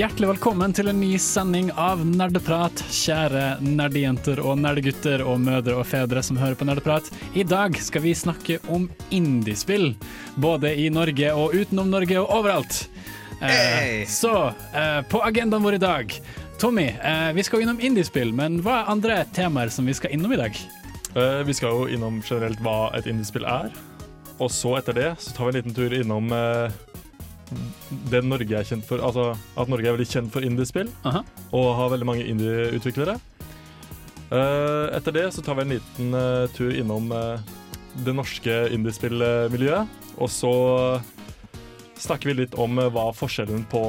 Hjertelig velkommen til en ny sending av Nerdeprat, kjære nerdejenter og nerdegutter og mødre og fedre som hører på Nerdeprat. I dag skal vi snakke om indiespill, både i Norge og utenom Norge og overalt. Eh, så eh, på agendaen vår i dag Tommy, eh, vi skal innom indiespill, men hva er andre temaer som vi skal innom i dag? Eh, vi skal jo innom generelt hva et indiespill er. Og så etter det så tar vi en liten tur innom eh, det Norge er kjent for. Altså at Norge er veldig kjent for indiespill Aha. og har veldig mange indieutviklere. Uh, etter det så tar vi en liten uh, tur innom uh, det norske indiespillmiljøet. Og så snakker vi litt om hva forskjellen på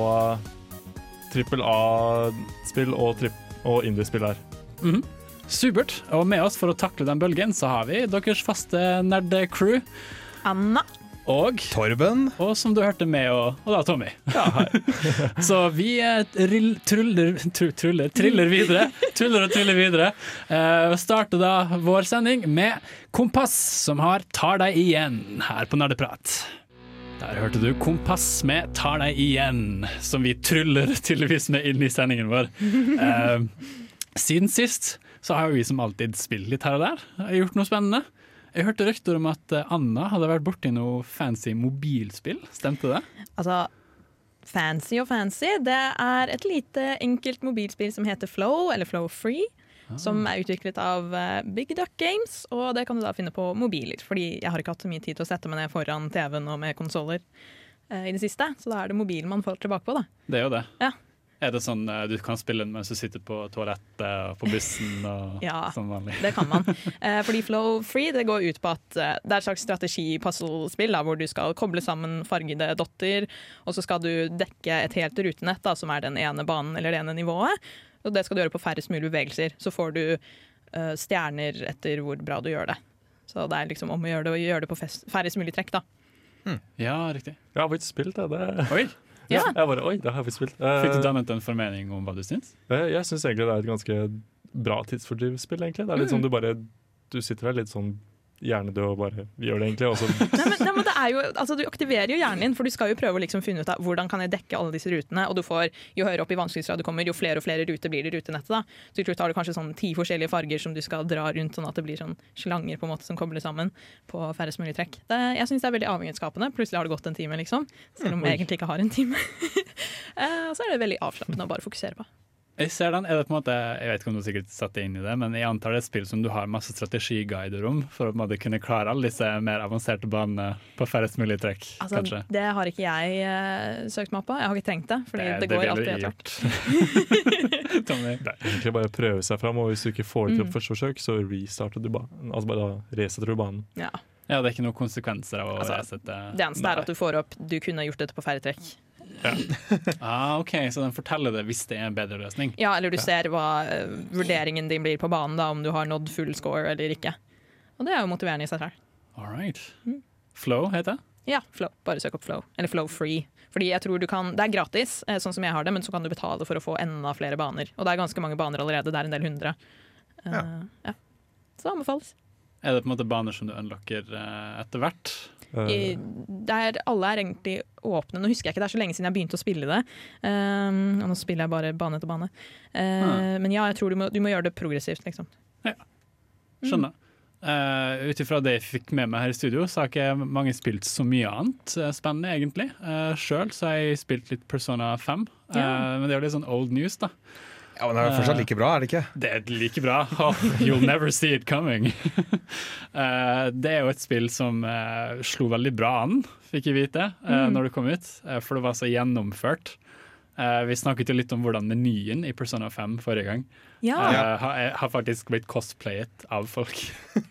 trippel A-spill og, og indiespill er. Mhm. Supert. Og med oss for å takle den bølgen, så har vi deres faste nerdecrew. Anna. Og Torben. Og som du hørte meg og, og da Tommy. så vi eh, trill, truller, tru, truller, triller videre. Tuller og triller videre. Uh, starter da vår sending med Kompass, som har Tar deg igjen her på Nerdeprat. Der hørte du Kompass med Tar deg igjen, som vi truller tydeligvis med inn i sendingen vår. Eh, siden sist så har vi som alltid spilt litt her og der. Gjort noe spennende. Jeg hørte rykter om at eh, Anna hadde vært borti noe fancy mobilspill. Stemte det? Altså, fancy og fancy. Det er et lite enkelt mobilspill som heter Flow, eller Flow Free. Som er utviklet av eh, Big Duck Games, og det kan du da finne på mobiler. Fordi jeg har ikke hatt så mye tid til å sette meg ned foran TV-en og med konsoller eh, i det siste. Så da er det mobilen man får tilbake på, da. Det er jo det. Ja. Er det sånn eh, du kan spille den mens du sitter på toalettet og på bussen og Ja. sånn vanlig? Det kan man. Eh, fordi Flow Free det går ut på at eh, det er et slags strategi-puzzle-spill hvor du skal koble sammen fargede dotter, og så skal du dekke et helt rutenett, da, som er den ene banen eller det ene nivået. Og det skal du gjøre på færrest mulig bevegelser. Så får du uh, stjerner etter hvor bra du gjør det. Så det er liksom om å gjøre det, og gjøre det på færrest mulig trekk, da. Ja, riktig. Jeg har ikke spilt det. det. Oi, Ja. Jeg bare, oi, det har vi spilt. Eh, Fikk du dannet en formening om hva du syns? Eh, Jeg syns egentlig det er et ganske bra tidsfordrivsspill, egentlig. Det er litt Mm. sånn du bare Du sitter der litt sånn hjernedød og bare gjør det, egentlig. Nei, men, nei, men det er jo, altså, du aktiverer jo hjernen din, for du skal jo prøve å liksom finne ut av hvordan kan jeg dekke alle disse rutene. Og du får, jo høyere opp i vanskelighetsgrad du kommer, jo flere og flere ruter blir det i rutenettet. da. Så til slutt har du kanskje sånn ti forskjellige farger som du skal dra rundt, sånn at det blir sånn slanger på en måte som kobler sammen på færrest mulig trekk. Det, jeg syns det er veldig avhengighetsskapende. Plutselig har det gått en time, liksom. Selv om jeg egentlig ikke har en time. Eh, så er det veldig avslappende å bare fokusere på. Jeg ser den, er det på en måte, jeg vet ikke om du sikkert satt deg inn i det, men jeg antar det er et spill som du har masse strategiguider om, for å på en måte kunne klare alle disse mer avanserte banene på færrest mulig trekk, Altså, kanskje. det har ikke jeg uh, søkt meg opp på. Jeg har ikke trengt det, fordi det, det går alltid etter hvert. Det er egentlig bare å prøve seg fram, og hvis du ikke får det til Mm. første forsøk, så restarter du banen. Altså bare da resetter du banen. Ja. Ja, det er ikke noen konsekvenser av å Altså, resette. Det eneste er at du får opp du kunne gjort dette på færre trekk. Ah, ok, Så den forteller det hvis det er en bedre løsning? Ja, eller du ser hva uh, vurderingen din blir på banen, da, om du har nådd full score eller ikke. Og det er jo motiverende i seg selv. All right. Mm. Flow heter det? Ja, flow. Bare søk opp Flow. Eller Flow Free. Fordi jeg tror du kan, Det er gratis, eh, sånn som jeg har det, men så kan du betale for å få enda flere baner. Og det er ganske mange baner allerede. Det er en del hundre. Uh, ja. Så anbefales. Er det på en måte baner som du unlocker uh, etter hvert? Eh, I, der alle er egentlig åpne. Nå husker jeg ikke, det er så lenge siden jeg begynte å spille det. Um, og nå spiller jeg bare bane etter bane. Uh, Ah. Men ja, jeg tror du må, du må gjøre det progressivt, liksom. Skjønner. Uh, Ut ifra det jeg fikk med meg her i studio, så har ikke mange spilt så mye annet eh, spennende, egentlig. Uh, Sjøl så har jeg spilt litt Persona 5, uh, Ja. men det er jo litt sånn old news, da. Ja, men Det er fortsatt like bra, er det ikke? Det er like bra. Oh, you'll never see it coming. Eh, det er jo et spill som eh, slo veldig bra an, fikk jeg vite, eh, Mm. når det kom ut. eh, for det var så gjennomført. Eh, vi snakket jo litt om hvordan menyen i Persona 5 forrige gang Ja. uh, har, har faktisk blitt cosplayet av folk.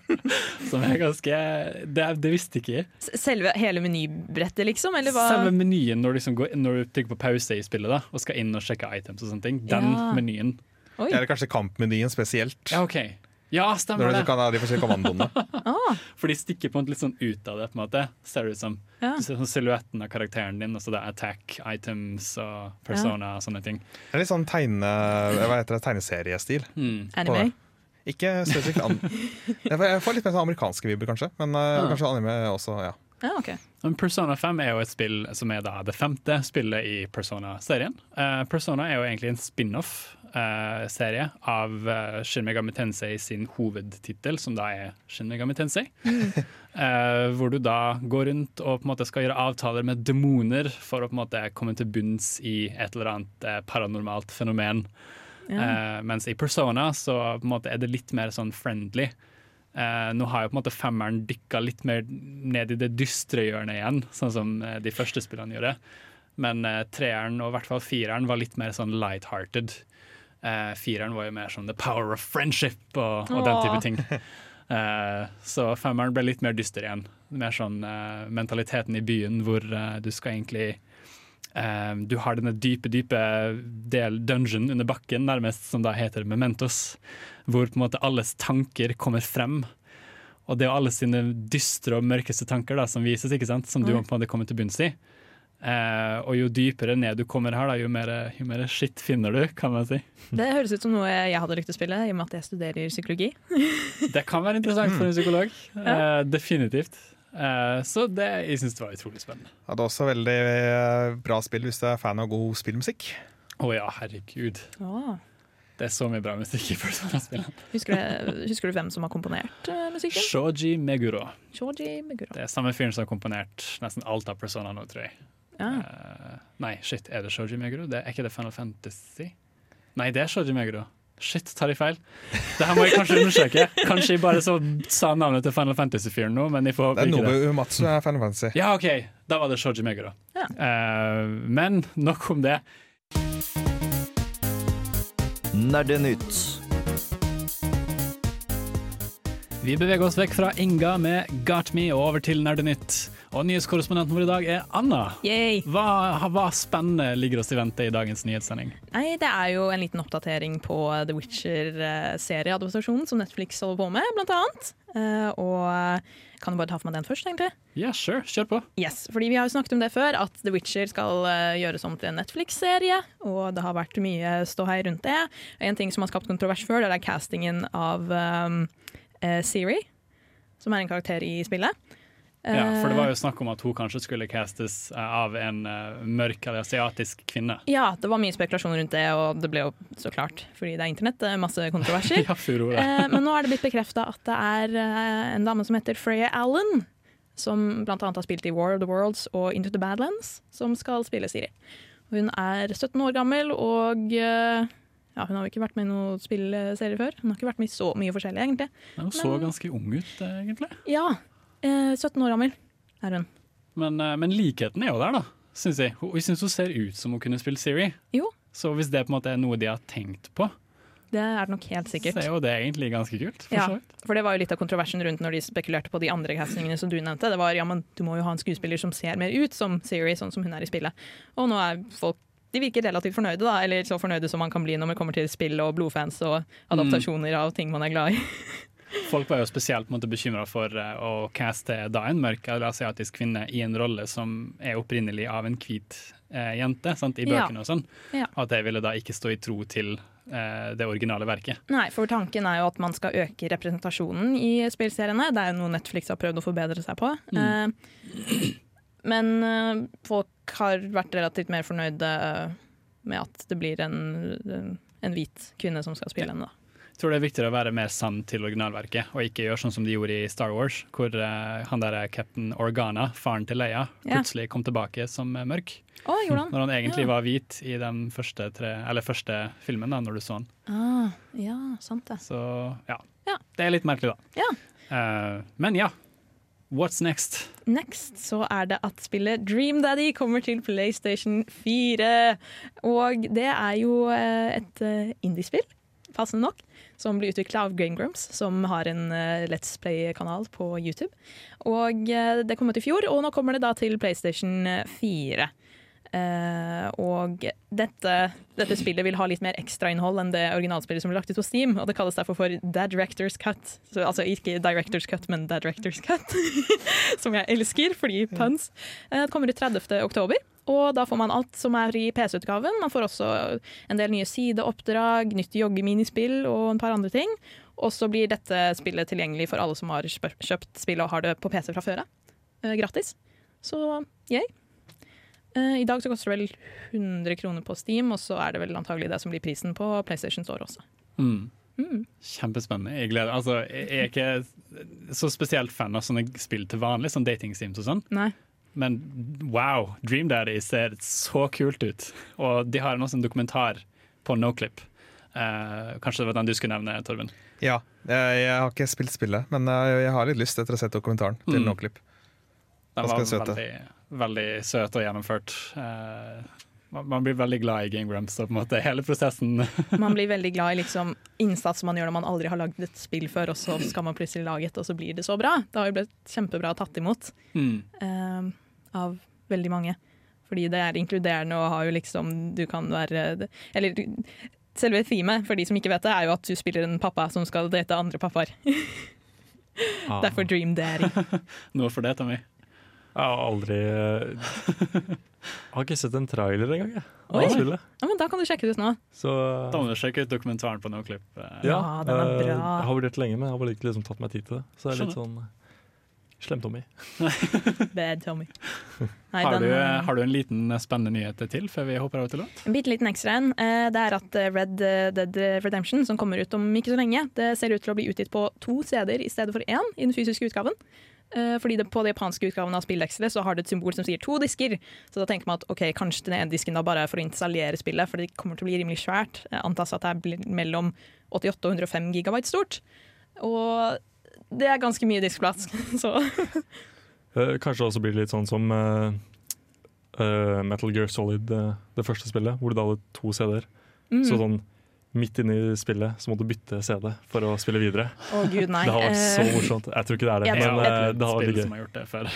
Som er ganske Det, det visste ikke jeg. Selve hele menybrettet, liksom? Eller hva? Selve menyen når du, liksom går, når du trykker på pause i spillet da, og skal inn og sjekke items og sånne ting. Den Ja. menyen. Oi. Eller kanskje kampmenyen spesielt. Ja, OK. Ja, stemmer Når du det. kan ha de forskjellige kommandoene. Ah, For de stikker på en litt sånn ut av det, på en måte. Ser ut som. ja. Sånn silhuetten av karakteren din, og så det er attack, items og persona og sånne ting. Det er litt sånn tegne, hva heter det, tegneseriestil. Mm. Anime. Ikke spesifikt an... Jeg får- litt mer sånn amerikanske vibber, kanskje. Men eh, kanskje anime også, ja. Ja, okay. Persona 5 er jo et spill som er da det femte spillet i Persona-serien. Eh, Persona er jo egentlig en spin-off-serie av uh, Shin Megami Tensei sin hovedtittel, som da er Shin Megami Tensei. uh, hvor du da går rundt og på en måte skal gjøre avtaler med demoner for å på en måte komme til bunns i et eller annet eh, paranormalt fenomen. Ja. Mens i Persona så på en måte er det litt mer sånn friendly. Uh, nå har jo på en måte femmeren dykka litt mer ned i det dystre hjørnet igjen, sånn som de første spillene gjorde. Men uh, treeren og i hvert fall fireren var litt mer sånn light-hearted. Eh, fireren var jo mer sånn the power of friendship og, og den type ting. Uh, så femmeren ble litt mer dyster igjen. Mer sånn uh, mentaliteten i byen hvor du skal egentlig Du har denne dype, dype del dungeon under bakken, nærmest, som da heter Mementos. Hvor på en måte alles tanker kommer frem. Og det er alle sine dystre og mørkeste tanker da, som vises, ikke sant? som du må på en måte komme til bunns i. Eh, og jo dypere ned du kommer her, da, jo mer, jo mer shit finner du, kan man si. Det høres ut som noe jeg hadde lyst til å spille, i og med at jeg studerer psykologi. Det kan være interessant for en psykolog. Eh, definitivt. Eh, så det, jeg syns det var utrolig spennende. Ja, det er også veldig bra spill hvis du er fan av god spillmusikk. Å ja, herregud. Oh. Det er så mye bra musikk i Persona-spillene. Husker, du, husker du hvem som har komponert musikken? Shoji Meguro. Shoji Meguro. Det er samme fyren som har komponert nesten alt av Persona nå, tror jeg. Ja. Uh, nei, shit, er det Shoji Meguro? Det, er ikke det Final Fantasy? Nei, det er Shoji Meguro. Shit, tar jeg feil? Det her må jeg kanskje undersøke. Kanskje jeg bare så sa navnet til Final Fantasy-fyren nå, men jeg får Det er håpe ikke det. Nobu Umatsu er Final Fantasy. Ja, OK, da var det Shoji Meguro. Ja. Uh, men nok om det. Nerdenytt. Vi beveger oss vekk fra Inga med Got Me og over til Nerdenytt. Og nyhetskorrespondenten vår i dag er Anna. Yay. Hva, hva spennende ligger oss i vente i dagens nyhetssending? Nei, det er jo en liten oppdatering på The Witcher-serieadaptasjonen som Netflix holder på med, blant annet. Eh, og kan du bare ta for meg den først, egentlig? Ja, sure, kjør på. Yes, fordi Vi har jo snakket om det før, at The Witcher skal eh, gjøres om til en Netflix-serie. Og det har vært mye ståhei rundt det. En ting som har skapt kontrovers før, det er castingen av um, eh, Siri, som er en karakter i spillet. Ja, for det var Eh, jo snakk om at hun kanskje skulle castes eh, av en eh, mørk eller asiatisk kvinne. ja, det var mye spekulasjon rundt det, og det ble jo så klart, fordi det er internett, det er masse kontroverser. Ja, furore. Eh, men nå er det blitt bekrefta at det er eh, en dame som heter Freya Allen, som bl.a. har spilt i War of the Worlds og Into the Badlands, som skal spille Siri. Hun er 17 år gammel, og eh, ja, hun har jo ikke vært med i noen spillserie før. Hun har ikke vært med i så mye forskjellig, egentlig. Hun så ganske ung ut, eh, egentlig. Ja, eh, 17 år gammel er hun. Men, eh, men likheten er jo der, da, Synes jeg. Jeg syns hun ser ut som hun kunne spilt Siri. Jo. Så hvis det på en måte er noe de har tenkt på, Det er det nok helt sikkert. så er jo det egentlig ganske kult. For Ja, for det var jo litt av kontroversen rundt når de spekulerte på de andre castingene som du nevnte. Det var ja, men du må jo ha en skuespiller som ser mer ut som Siri, sånn som hun er i spillet. Og nå er folk de virker relativt fornøyde, da, eller så fornøyde som man kan bli når man kommer til spill og blodfans og adaptasjoner av ting man er glad i. Folk var jo spesielt bekymra for eh, å caste da en mørk eller asiatisk kvinne i en rolle som er opprinnelig av en hvit eh, jente, sant, i Ja. bøkene og sånn. Ja. At det ville da ikke stå i tro til eh, det originale verket. Nei, for tanken er jo at man skal øke representasjonen i spillseriene. Det er jo noe Netflix har prøvd å forbedre seg på. Eh, men eh, folk har vært relativt mer fornøyde med at det blir en, en hvit kvinne som skal spille henne. da. Tror det er viktigere å være mer sann til originalverket, og ikke gjøre sånn som de gjorde i Star Wars, hvor uh, han der Captain Organa, faren til Leia, plutselig kom tilbake som eh, mørk. Oh, han? Når han egentlig Ja. var hvit i den første, tre, eller første filmen, da, når du så han. Ah, ja, sant det. Så ja. Ja. Det er litt merkelig, da. Ja. Uh, men ja. What's next? Next så er det at spillet Dream Daddy kommer til PlayStation 4. Og det er jo eh, et eh, indiespill, passende nok, som blir utvikla av Game som har en eh, Let's Play-kanal på YouTube. Og eh, det kom ut i fjor, og nå kommer det da til PlayStation 4. Eh, og dette, dette spillet vil ha litt mer ekstrainnhold enn det originalspillet som ble lagt ut på Steam, og det kalles derfor for Dad Directors Cut. Så, altså ikke Directors Cut, men Dad Directors Cut, som jeg elsker fordi puns. Uh, det kommer ut 30. oktober. Og da får man alt som er i PC-utgaven. Man får også en del nye sideoppdrag, nytt joggeminispill og en par andre ting. Og så blir dette spillet tilgjengelig for alle som har kjøpt spillet og har det på PC fra før av. Uh, gratis. Så yay. Eh, I dag så koster det vel 100 kroner på Steam, og så er det vel antagelig det som blir prisen på PlayStation Store også. Mm. Mm. Kjempespennende. Jeg gleder Altså, jeg er ikke så spesielt fan av sånne spill til vanlig, sånn datingsims og sånn. Nei. Men wow, Dream Daddy ser så kult ut. Og de har også en dokumentar på Noclip. Eh, kanskje det var den du skulle nevne, Torben. Ja, jeg, jeg har ikke spilt spillet, men jeg, jeg har litt lyst etter å ha sett dokumentaren til Mm. Noclip. Den var veldig, veldig søt og gjennomført. Eh, man blir veldig glad i Game Grumps og på en måte hele prosessen. Man blir veldig glad i liksom innsats man gjør når man aldri har lagd et spill før, og så skal man plutselig lage et, og så blir det så bra. Det har jo blitt kjempebra tatt imot Mm. eh, av veldig mange. Fordi det er inkluderende og har jo liksom Du kan være Eller selve themet, for de som ikke vet det, er jo at du spiller en pappa som skal date andre pappaer. Ah. Derfor Dream Daddy. Noe for det, Tommy. Jeg har aldri Jeg har ikke sett en trailer engang, jeg. Oi. Ja, men da kan du sjekke det ut nå. Så Da må du sjekke ut dokumentaren på Noclip. klipp ja, Ja, den er eh, bra. Jeg har vurdert lenge, men jeg har bare ikke liksom tatt meg tid til det. Så det er litt sånn Slem Tommy. Bad Tommy. Nei, Har du, den, har du en liten eh, spennende nyhet til før vi hopper over til låt? En bitte liten ekstra en. eh, Det er at eh, Red Dead Redemption, som kommer ut om ikke så lenge, det ser ut til å bli utgitt på to CD-er i stedet for én i den fysiske utgaven. Eh, Fordi det, På de japanske utgavene av spillekselet så har det et symbol som sier to disker. Så da tenker man at ok, kanskje den ene disken da bare er for å installere spillet, for det kommer til å bli rimelig svært. Antas at det blir mellom 88 og 105 gigabyte stort. Og det er ganske mye diskplass. Så Eh, kanskje også blir det litt sånn som uh, uh, Metal Gear Solid, uh, det første spillet, hvor du da hadde to CD-er. mm. Så sånn midt inne i spillet så måtte du bytte CD for å spille videre. Oh, gud, nei. Det har vært så Eh, morsomt. Jeg tror ikke det er det, jeg men tror- eh, det har vært spill som har gjort det før.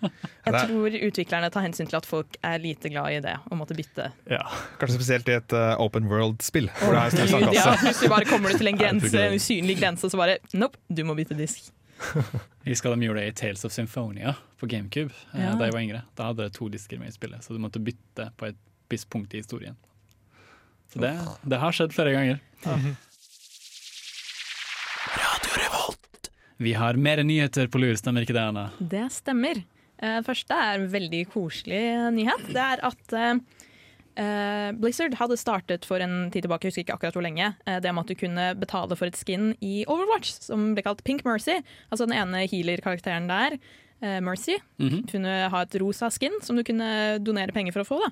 Jeg tror utviklerne tar hensyn til at folk er lite glad i det, å måtte bytte. Ja. Kanskje spesielt i et uh, open world-spill. Oh, ja, Hvis du bare kommer til en grense, en usynlig grense, så bare nope, du må bytte disk. Jeg husker de gjorde det i Tales of Symphonia på GameCube Ja. da jeg var yngre. Da hadde det to disker med i spillet, så du måtte bytte på et visst punkt i historien. Så det, det har skjedd flere ganger. Vi har mer nyheter på lur, stemmer ikke det, Anna? Det stemmer. Eh, Det første er en veldig koselig nyhet. Det er at uh, eh, Blizzard hadde startet for en tid tilbake, jeg husker ikke akkurat hvor lenge, eh, det med at du kunne betale for et skin i Overwatch, som ble kalt Pink Mercy. Altså den ene healer-karakteren der, uh, Mercy, Mhm. kunne ha et rosa skin som du kunne donere penger for å få. Da.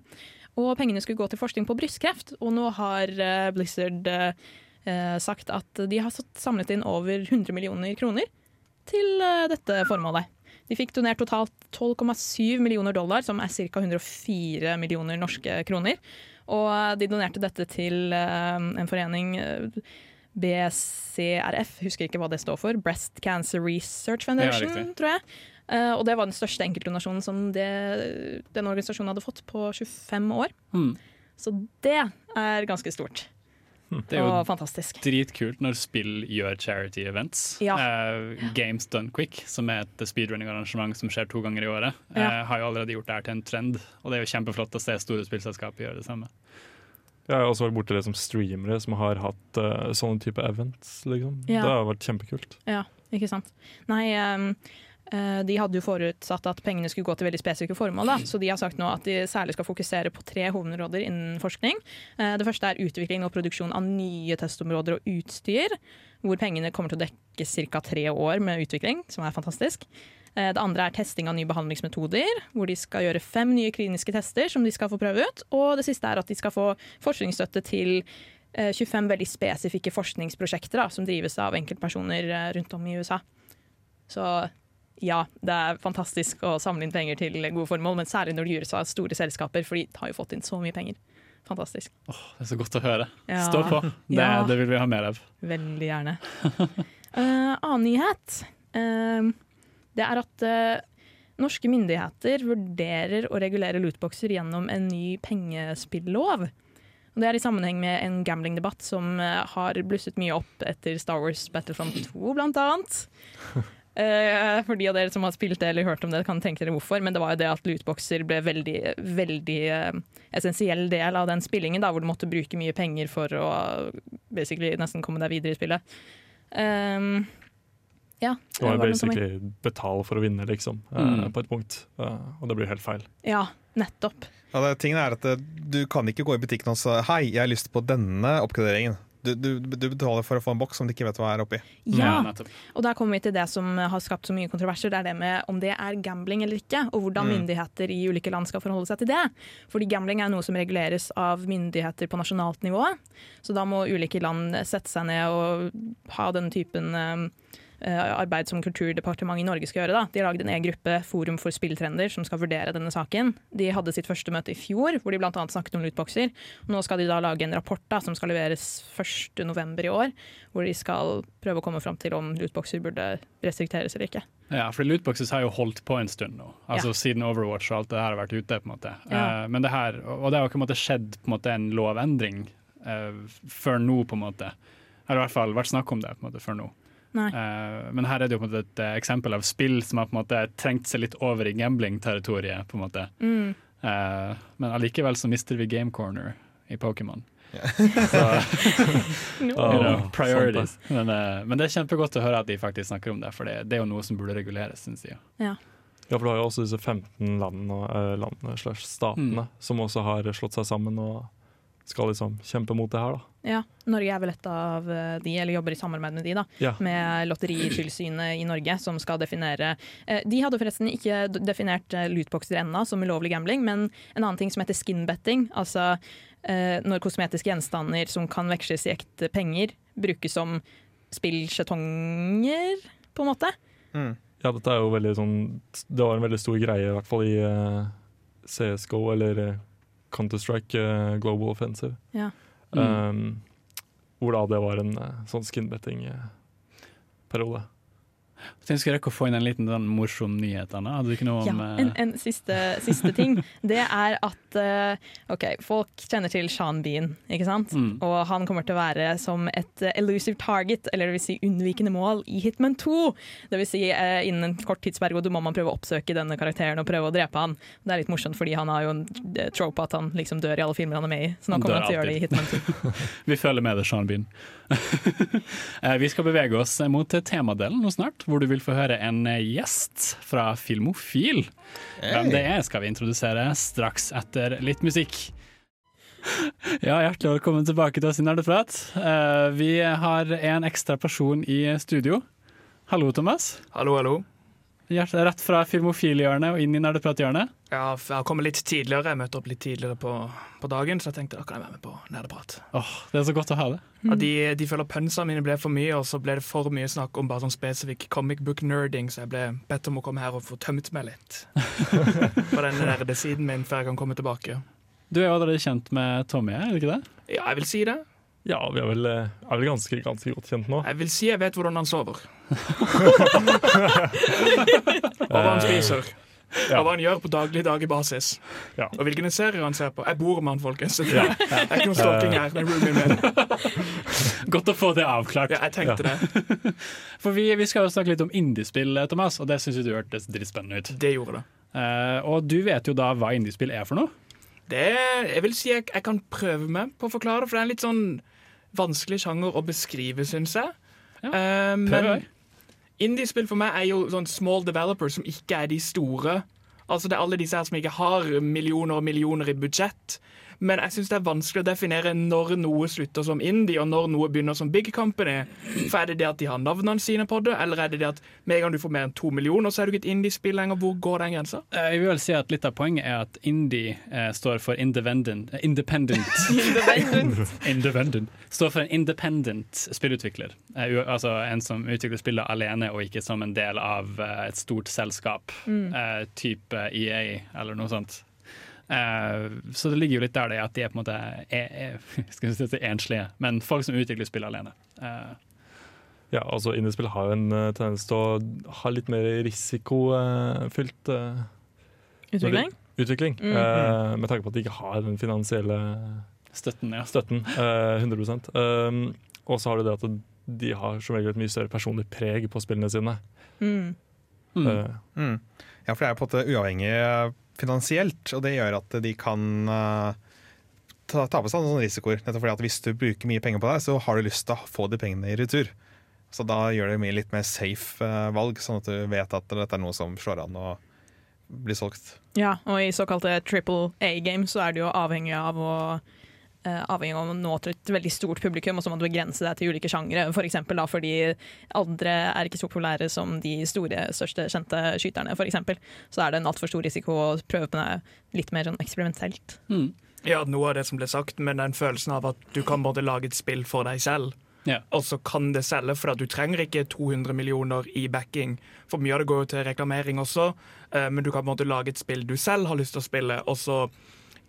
Og pengene skulle gå til forskning på brystkreft, og nå har eh, Blizzard eh, eh, sagt at de har samlet inn over 100 millioner kroner til dette formålet. De fikk donert totalt 12,7 millioner dollar, som er ca. 104 millioner norske kroner. Og de donerte dette til en forening, BCRF, husker ikke hva det står for. Breast Cancer Research Foundation, ja, tror jeg. Eh, og det var den største enkeltdonasjonen som det, den organisasjonen hadde fått på 25 år. Mm. Så det er ganske stort Det er jo fantastisk. dritkult når spill gjør charity events. Ja. Uh, Games Done Quick, som er et speedrunning-arrangement som skjer to ganger i året, eh, Ja. har jo allerede gjort det her til en trend. Og det er jo kjempeflott å se store spillselskaper gjøre det samme. Jeg har også vært borti det som streamere som har hatt uh, sånne type events. Liksom. Ja. Det har vært kjempekult. Ja, ikke sant. Nei, eh, de hadde jo forutsatt at pengene skulle gå til veldig spesifikke formål, da. så de har sagt nå at de særlig skal fokusere på tre hovedområder innen forskning. Eh, det første er utvikling og produksjon av nye testområder og utstyr, hvor pengene kommer til å dekke ca. tre år med utvikling, som er fantastisk. Eh, Det andre er testing av nye behandlingsmetoder, hvor de skal gjøre fem nye kliniske tester som de skal få prøve ut. Og det siste er at de skal få forskningsstøtte til eh, 25 veldig spesifikke forskningsprosjekter da, som drives av enkeltpersoner eh, rundt om i USA. Så ja, det er fantastisk å samle inn penger til gode formål, men særlig når det gjøres av store selskaper, for de har jo fått inn så mye penger. Fantastisk. Det er så godt å høre. Ja. Stå på. Det, Ja. det vil vi ha mer av. Veldig gjerne. uh, annen nyhet. Uh, det er at uh, norske myndigheter vurderer å regulere lootboxer gjennom en ny pengespillov. Det er i sammenheng med en gamblingdebatt som har blusset mye opp etter Star Wars Battlefront 2, blant annet. Eh, for de av dere som har spilt det eller hørt om det, kan tenke dere hvorfor. Men det var jo det at lootboxer ble veldig, veldig uh, essensiell del av den spillingen, da, hvor du måtte bruke mye penger for å basically nesten komme deg videre i spillet. Um, ja. Det var det noe basically betale for å vinne, liksom, eh, Mm. på et punkt. Og det blir helt feil. Ja, nettopp. Ja, det, tingen er at Du kan ikke gå i butikken og si Hei, jeg har lyst på denne oppgraderingen. Du, du, du betaler for å få en boks som du ikke vet hva er oppi. Ja, og der kommer vi til det som har skapt så mye kontroverser. Det er det med om det er gambling eller ikke, og hvordan Mm. myndigheter i ulike land skal forholde seg til det. Fordi gambling er noe som reguleres av myndigheter på nasjonalt nivå. Så da må ulike land sette seg ned og ha den typen eh, arbeid som Kulturdepartementet i Norge skal gjøre. Da. De har laget en e-gruppe, Forum for spilltrender, som skal vurdere denne saken. De hadde sitt første møte i fjor, hvor de bl.a. snakket om lootboxer. Nå skal de da lage en rapport da, som skal leveres 1.11. i år, hvor de skal prøve å komme fram til om lootboxer burde restrikteres eller ikke. Ja, for lootboxes har jo holdt på en stund nå. Altså Siden Overwatch og alt det her har vært ute. på en måte. Ja. Eh, men det her, Og det har jo ikke en måte skjedd på en måte en lovendring uh, før nå, på en måte. Eller i hvert fall vært snakk om det på en måte før nå. Eh, men her er det jo på en måte et eh, eksempel av spill som har på en måte trengt seg litt over i gambling-territoriet. på en måte. Mm. Uh, men allikevel så mister vi Game Corner i Pokémon. No. You know, priorities. Men, uh, men det er kjempegodt å høre at de faktisk snakker om det, for det, det er jo noe som burde reguleres, syns jeg. Ja, for du har jo også disse 15 landene, landene statene Mm. som også har slått seg sammen og skal liksom kjempe mot det her, da. Ja, Norge er vel et av eh, de, eller jobber i samarbeid med de, da. Ja. Med Lotteritilsynet i Norge, som skal definere eh, De hadde forresten ikke definert eh, lootboxer ennå som ulovlig gambling, men en annen ting som heter skinbetting, altså eh, når kosmetiske gjenstander som kan veksles i ekte penger, brukes som spillsjetonger, på en måte. Mm. Ja, dette er jo veldig sånn Det var en veldig stor greie, i hvert fall i CSGO eller Counter-Strike uh, Global Offensive. Ja. Mm. Um, hvor da det var en eh, sånn skinbetting-periode. Så jeg skal rekke å få inn en liten den morsom nyhet, Anna. Hadde du ikke noe om ja, en, en siste, siste ting. Det er at eh, OK, folk kjenner til Sean Bean, ikke sant? Mm. Og han kommer til å være som et eh, elusive target, eller det vil si unnvikende mål, i Hitman 2. Det vil si eh, innen en kort tidsperiode må man prøve å oppsøke denne karakteren og prøve å drepe han. Det er litt morsomt, fordi han har jo en eh, trope at han liksom dør i alle filmer han er med i. Så nå kommer han til å gjøre det i Hitman 2. Vi følger med deg, Sean Bean. Eh, vi skal bevege oss mot temadelen nå snart, hvor du vil få høre en eh, gjest fra Filmofil. Hvem det er, skal vi introdusere straks etter litt musikk. Ja, Hjertelig velkommen tilbake til oss i Nerdeprat. Eh, Vi har en ekstra person i studio. Hallo, Thomas. Hallo, hallo. Hjert- Rett fra Filmofil-hjørnet og inn i Nerdeprat-hjørnet. Ja, jeg har kommet litt tidligere. Jeg møtte opp litt tidligere på, på dagen, så jeg tenkte da kan jeg være med på nerdeprat. Åh, Det er så godt å høre. det. Ja, de, de føler pønsene mine ble for mye, og så ble det for mye snakk om bare sånn spesifikk comic book nerding, så jeg ble bedt om å komme her og få tømt meg litt. På den nerdesiden min før jeg kan komme tilbake. Du er jo allerede kjent med Tommy, er du ikke det? Ja, jeg vil si det. Ja, vi er vel, eh, er vel ganske, ganske godt kjent nå. Jeg vil si jeg vet hvordan han sover. og hva han spiser. Ja. av hva han gjør på daglig daglig basis. Ja. Og hvilke serier han ser på. Jeg bor med han, folkens. Det er ikke noe stalking her. Er. Godt å få det avklart. Ja, jeg tenkte det. For vi, vi skal jo snakke litt om indiespill, Thomas, og det syns du hørtes dritspennende ut. Det gjorde det. Uh, og du vet jo da hva indiespill er for noe? Det jeg vil si jeg, jeg kan prøve meg på å forklare for det er en litt sånn vanskelig sjanger å beskrive, syns jeg. Ja, Eh, Prøv men jeg. Indiespill for meg er jo sånn small developers som ikke er de store. Altså Det er alle disse her som ikke har millioner og millioner i budsjett, Men jeg syns det er vanskelig å definere når noe slutter som indie, og når noe begynner som big company. For Er det det at de har navnene sine på det, eller er det det at med en gang du får mer enn to millioner, så er du ikke et indie-spill lenger? Hvor går den grensa? Eh, Jeg vil vel si at Litt av poenget er at indie eh, står for independent, eh, independent Independent. Står for en independent spillutvikler. Eh, altså en som utvikler spillet alene og ikke som en del av eh, et stort selskap. Eh, type EA eller noe sånt. Eh, så det ligger jo litt der det at de er på en måte er, er, skal si enslige, men folk som utvikler spill alene. Eh, Ja, altså Indiespill har jo en eh, tendens til å ha litt mer risikofylt Utvikling? utvikling. Mm -hmm. med tanke på at de ikke har den finansielle støtten, ja. støtten. eh, 100 um, Og så har du det at de har som regel et mye større personlig preg på spillene sine. Mm. Mm. Mm. Ja, for det er på en måte uavhengig finansielt, og det gjør at de kan eh, ta, ta på seg noen risikoer. Nettopp fordi at hvis du bruker mye penger på det, så har du lyst til å få de pengene i retur. Så da gjør det mye litt mer safe eh, valg, sånn at du vet at dette er noe som slår an og blir solgt. Ja, og i såkalte triple A-games så er du jo avhengig av å avhengig av å nå til et veldig stort publikum, og så må du begrense deg til ulike sjangre. For eksempel da, fordi andre er ikke så populære som de store, største kjente skyterne. For eksempel. så er det en altfor stor risiko å prøve på det litt mer sånn eksperimentelt. Mm. Ja, noe av det som ble sagt, men den følelsen av at du kan både lage et spill for deg selv, Yeah. og så kan det selge, for at du trenger ikke 200 millioner i backing. For mye av det går jo til reklamering også, eh, men du kan på en måte lage et spill du selv har lyst til å spille, og så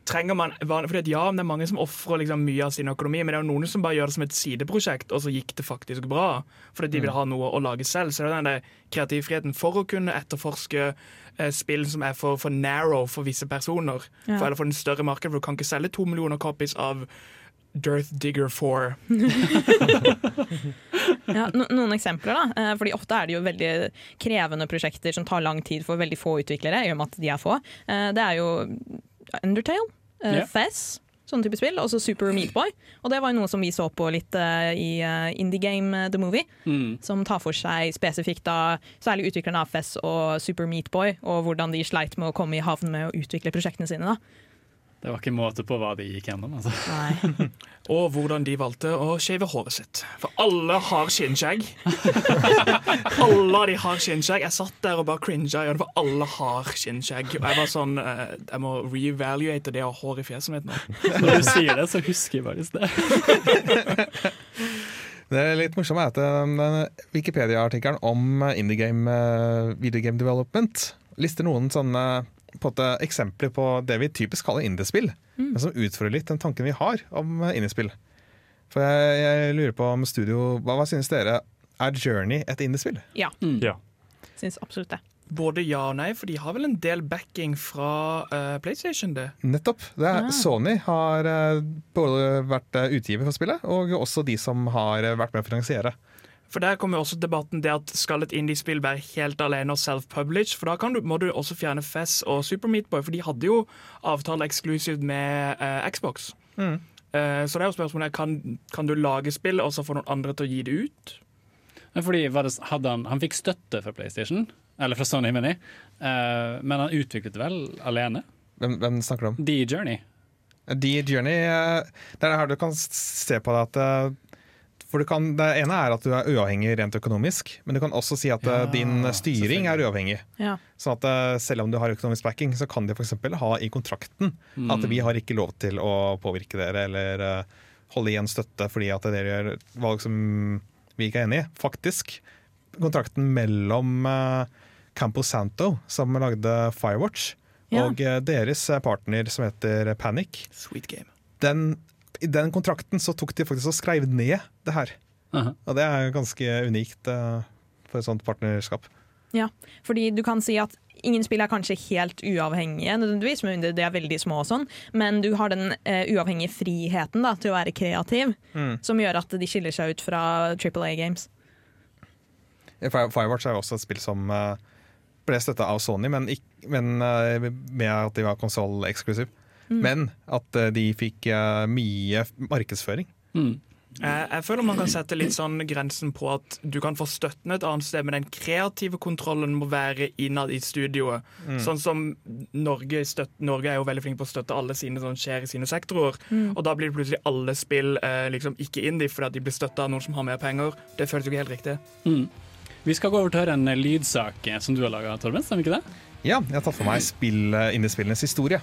trenger man fordi at Ja, det er mange som ofrer liksom mye av sin økonomi, men det er jo noen som bare gjør det som et sideprosjekt, og så gikk det faktisk bra. Fordi de vil ha noe å lage selv. Så det er den kreativfriheten for å kunne etterforske eh, spill som er for, for narrow for visse personer. Ja. For, eller for en større marked, for du kan ikke selge to millioner copies av Dirth Digger 4. Ja, no noen eksempler, da. Eh, Fordi ofte er det jo veldig krevende prosjekter som tar lang tid for veldig få utviklere, i og med at de er få. Eh, Det er jo Undertale, eh, Ja. Fez, sånne type spill, og så Super Meatboy. Og det var noe som vi så på litt uh, i uh, Indie Game eh, The Movie, Mm. som tar for seg spesifikt da særlig utviklerne av Fez og Super Meatboy, og hvordan de sleit med å komme i havn med å utvikle prosjektene sine. da. Det var ikke måte på hva de gikk gjennom. Altså. Nei. Og hvordan de valgte å shave håret sitt. For alle har skinnskjegg. alle de har skinnskjegg. Jeg satt der og bare cringa, for alle har skinnskjegg. Og jeg var sånn eh, Jeg må reevaluate det å ha hår i fjeset mitt nå. Når du sier det, så husker jeg faktisk det. Det er litt morsomt er at Wikipedia-artikkelen om eh, indie game, eh, video game development lister noen sånne på en måte, eksempler på det vi typisk kaller indiespill, men som utfordrer litt den tanken vi har om eh, indiespill. For jeg, jeg lurer på om studio Hva, hva synes dere? Er Journey et indiespill? Ja, Mm. ja. syns absolutt det. Både ja og nei, for de har vel en del backing fra uh, PlayStation, det. Nettopp. Det er, ja. Sony har uh, både vært utgiver for spillet, og også de som har vært med å finansiere. For der kommer jo også debatten det at skal et indiespill være helt alene og self-published? For da kan du, må du også fjerne Fess og Super Meatboy, for de hadde jo avtale eksklusivt med uh, Xbox. Mm. Uh, så det er jo spørsmålet kan, kan du lage spill og så få noen andre til å gi det ut? Men fordi var det, hadde han, han fikk støtte fra PlayStation, eller fra Sony, mener jeg, uh, men han utviklet det vel alene? Hvem, hvem snakker du om? The Journey. The Journey Det er her du kan se på det at for du kan, Det ene er at du er uavhengig rent økonomisk, men du kan også si at eh, Ja, din styring er uavhengig. Ja. Sånn at eh, Selv om du har økonomisk backing, så kan de f.eks. ha i kontrakten at vi har ikke lov til å påvirke dere eller eh, holde igjen støtte fordi at dere gjør valg som vi ikke er enig i. Faktisk, kontrakten mellom eh, Campo Santo, som lagde Firewatch, Ja. og eh, deres partner som heter Panic, Sweet game. den, i den kontrakten så tok de faktisk og skrev ned det her. Aha. Og det er ganske unikt uh, for et sånt partnerskap. Ja, fordi du kan si at ingen spill er kanskje helt uavhengige, nødvendigvis, men de er veldig små og sånn, men du har den uh, uavhengige friheten da, til å være kreativ, som gjør at de skiller seg ut fra Triple A Games. Firewatch er jo også et spill som eh, ble støtta av Sony, men, ikke, men med at de var konsoll-eksklusiv. Men at eh, de fikk eh, mye markedsføring. Mm. Jeg, føler man kan sette litt sånn grensen på at du kan få støtten et annet sted, men den kreative kontrollen må være innad i studioet. Sånn som Norge, støtt, Norge er jo veldig flink på å støtte alle sine som skjer i sine sektorer. Og da blir det plutselig alle spill eh, liksom ikke indie fordi at de blir støtta av noen som har mer penger. Det føles jo ikke helt riktig. Vi skal gå over til å høre en eh, lydsak som du har laga, Torben. Stemmer ikke det? Ja, jeg har tatt for meg spill, indiespillenes historie.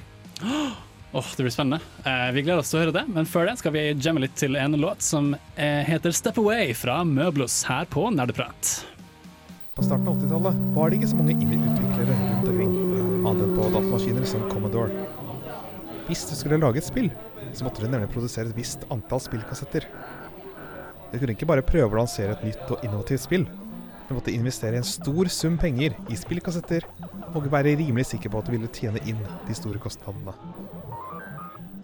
Åh, Det blir spennende. Eh, vi gleder oss til å høre det, men før det skal vi jamme litt til en låt som eh, heter 'Step Away' fra Møblos her på Nerdeprat. På starten av 80-tallet var det ikke så mange indie-utviklere rundt omkring, annet enn på datamaskiner som Commodore. Hvis du skulle lage et spill, så måtte du nemlig produsere et visst antall spillkassetter. Du kunne ikke bare prøve å lansere et nytt og innovativt spill. Du måtte investere en stor sum penger i spillkassetter, og være rimelig sikker på at du ville tjene inn de store kostnadene.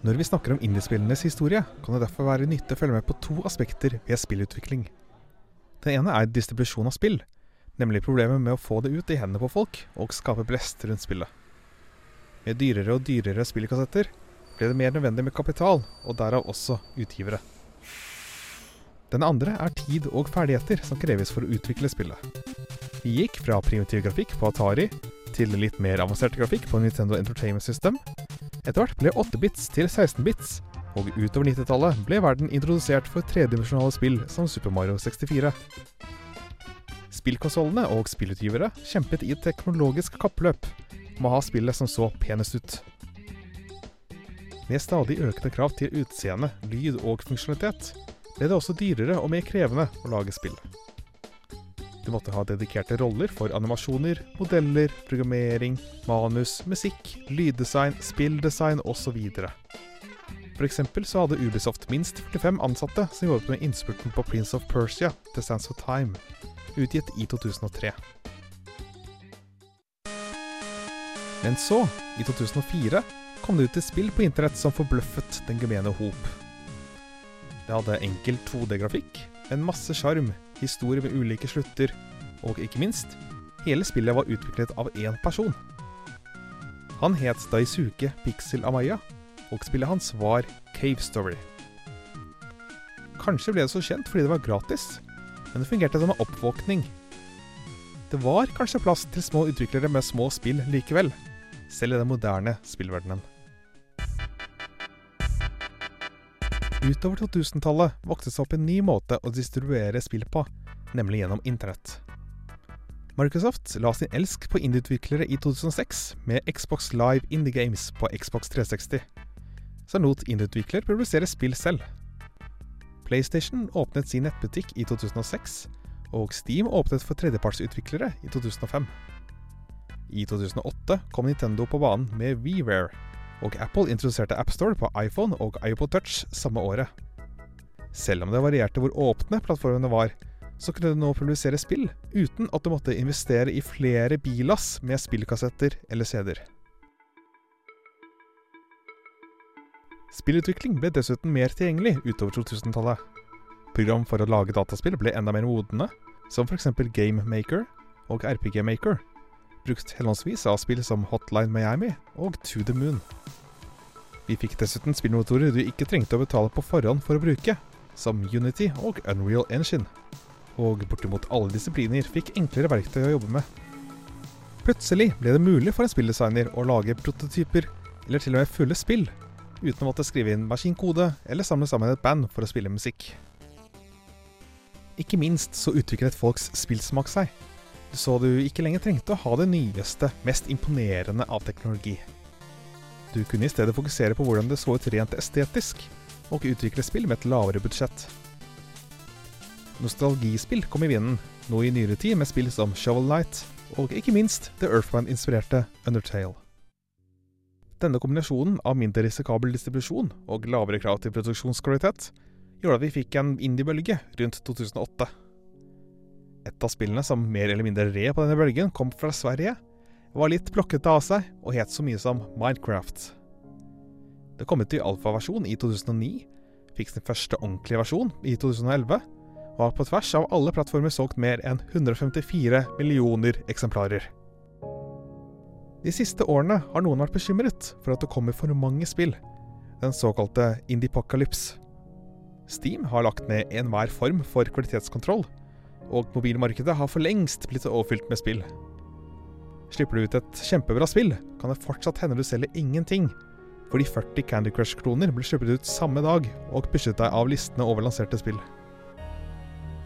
Når vi snakker om indiespillenes historie, kan det derfor være nyttig å følge med på to aspekter ved spillutvikling. Den ene er distribusjon av spill, nemlig problemet med å få det ut i hendene på folk og skape blest rundt spillet. Med dyrere og dyrere spillkassetter ble det mer nødvendig med kapital, og derav også utgivere. Den andre er tid og ferdigheter som kreves for å utvikle spillet. Vi gikk fra primitiv grafikk på Atari til litt mer avansert grafikk på Nintendo Entertainment System. Etter hvert ble 8-bits til 16-bits, og utover 90-tallet ble verden introdusert for tredimensjonale spill som Super Mario 64. Spillkonsollene og spillutgivere kjempet i et teknologisk kappløp om å ha spillet som så penest ut. Med stadig økende krav til utseende, lyd og funksjonalitet ble det også dyrere og mer krevende å lage spill. Du måtte ha dedikerte roller for animasjoner, modeller, programmering, manus, musikk, lyddesign, spilldesign osv. Eksempel så hadde Ubisoft minst 45 ansatte som jobbet med innspurten på Prince of Persia, The Sands of Time, utgitt i 2003. Men så, i 2004, kom det ut et spill på internett som forbløffet den gemene hop. Det hadde enkel 2D-grafikk, en masse sjarm, historie med ulike slutter, og ikke minst, hele spillet var utviklet av én person. Han het Daisuke Pixel Amaya, og spillet hans var Cave Story. Kanskje ble det så kjent fordi det var gratis, men det fungerte som en oppvåkning. Det var kanskje plass til små utviklere med små spill likevel, selv i den moderne spillverdenen. Utover 2000-tallet vokste det seg opp en ny måte å distribuere spill på, nemlig gjennom internett. Microsoft la sin elsk på indieutviklere i 2006 med Xbox Live Indie Games på Xbox 360, som lot indieutvikler produsere spill selv. PlayStation åpnet sin nettbutikk i 2006, og Steam åpnet for tredjepartsutviklere i 2005. I 2008 kom Nintendo på banen med WeWare, og Apple introduserte AppStore på iPhone og iPod Touch samme året. Selv om det varierte hvor åpne plattformene var, så kunne du nå publisere spill uten at du måtte investere i flere bilass med spillkassetter eller CD-er. Spillutvikling ble dessuten mer tilgjengelig utover 2000-tallet. Program for å lage dataspill ble enda mer modne, som f.eks. Game Maker og RPG Maker, brukt henholdsvis av spill som Hotline Miami og To The Moon. Vi fikk dessuten spillmotorer du ikke trengte å betale på forhånd for å bruke, som Unity og Unreal Engine. Og bortimot alle disipliner fikk enklere verktøy å jobbe med. Plutselig ble det mulig for en spilldesigner å lage prototyper, eller til og med fulle spill, uten å måtte skrive inn maskinkode eller samle sammen et band for å spille musikk. Ikke minst så utviklet folks spillsmak seg, så du ikke lenger trengte å ha det nyeste, mest imponerende av teknologi. Du kunne i stedet fokusere på hvordan det så ut rent estetisk, og utvikle spill med et lavere budsjett. Nostalgispill kom i vinden, nå i nyere tid med spill som Shovel Knight, og ikke minst det Earthman-inspirerte Undertale. Denne kombinasjonen av mindre risikabel distribusjon og lavere krav til produksjonskvalitet gjorde at vi fikk en indie-bølge rundt 2008. Et av spillene som mer eller mindre red på denne bølgen, kom fra Sverige, var litt blokkete av seg og het så mye som Minecraft. Det kom ut i alfaversjon i 2009, fikk sin første ordentlige versjon i 2011, og har på tvers av alle plattformer solgt mer enn 154 millioner eksemplarer. De siste årene har noen vært bekymret for at det kommer for mange spill, den såkalte Indiepocalypse. Steam har lagt ned enhver form for kvalitetskontroll, og mobilmarkedet har for lengst blitt overfylt med spill. Slipper du ut et kjempebra spill, kan det fortsatt hende du selger ingenting, fordi 40 Candy Crush-kloner ble sluppet ut samme dag og pushet deg av listene over lanserte spill.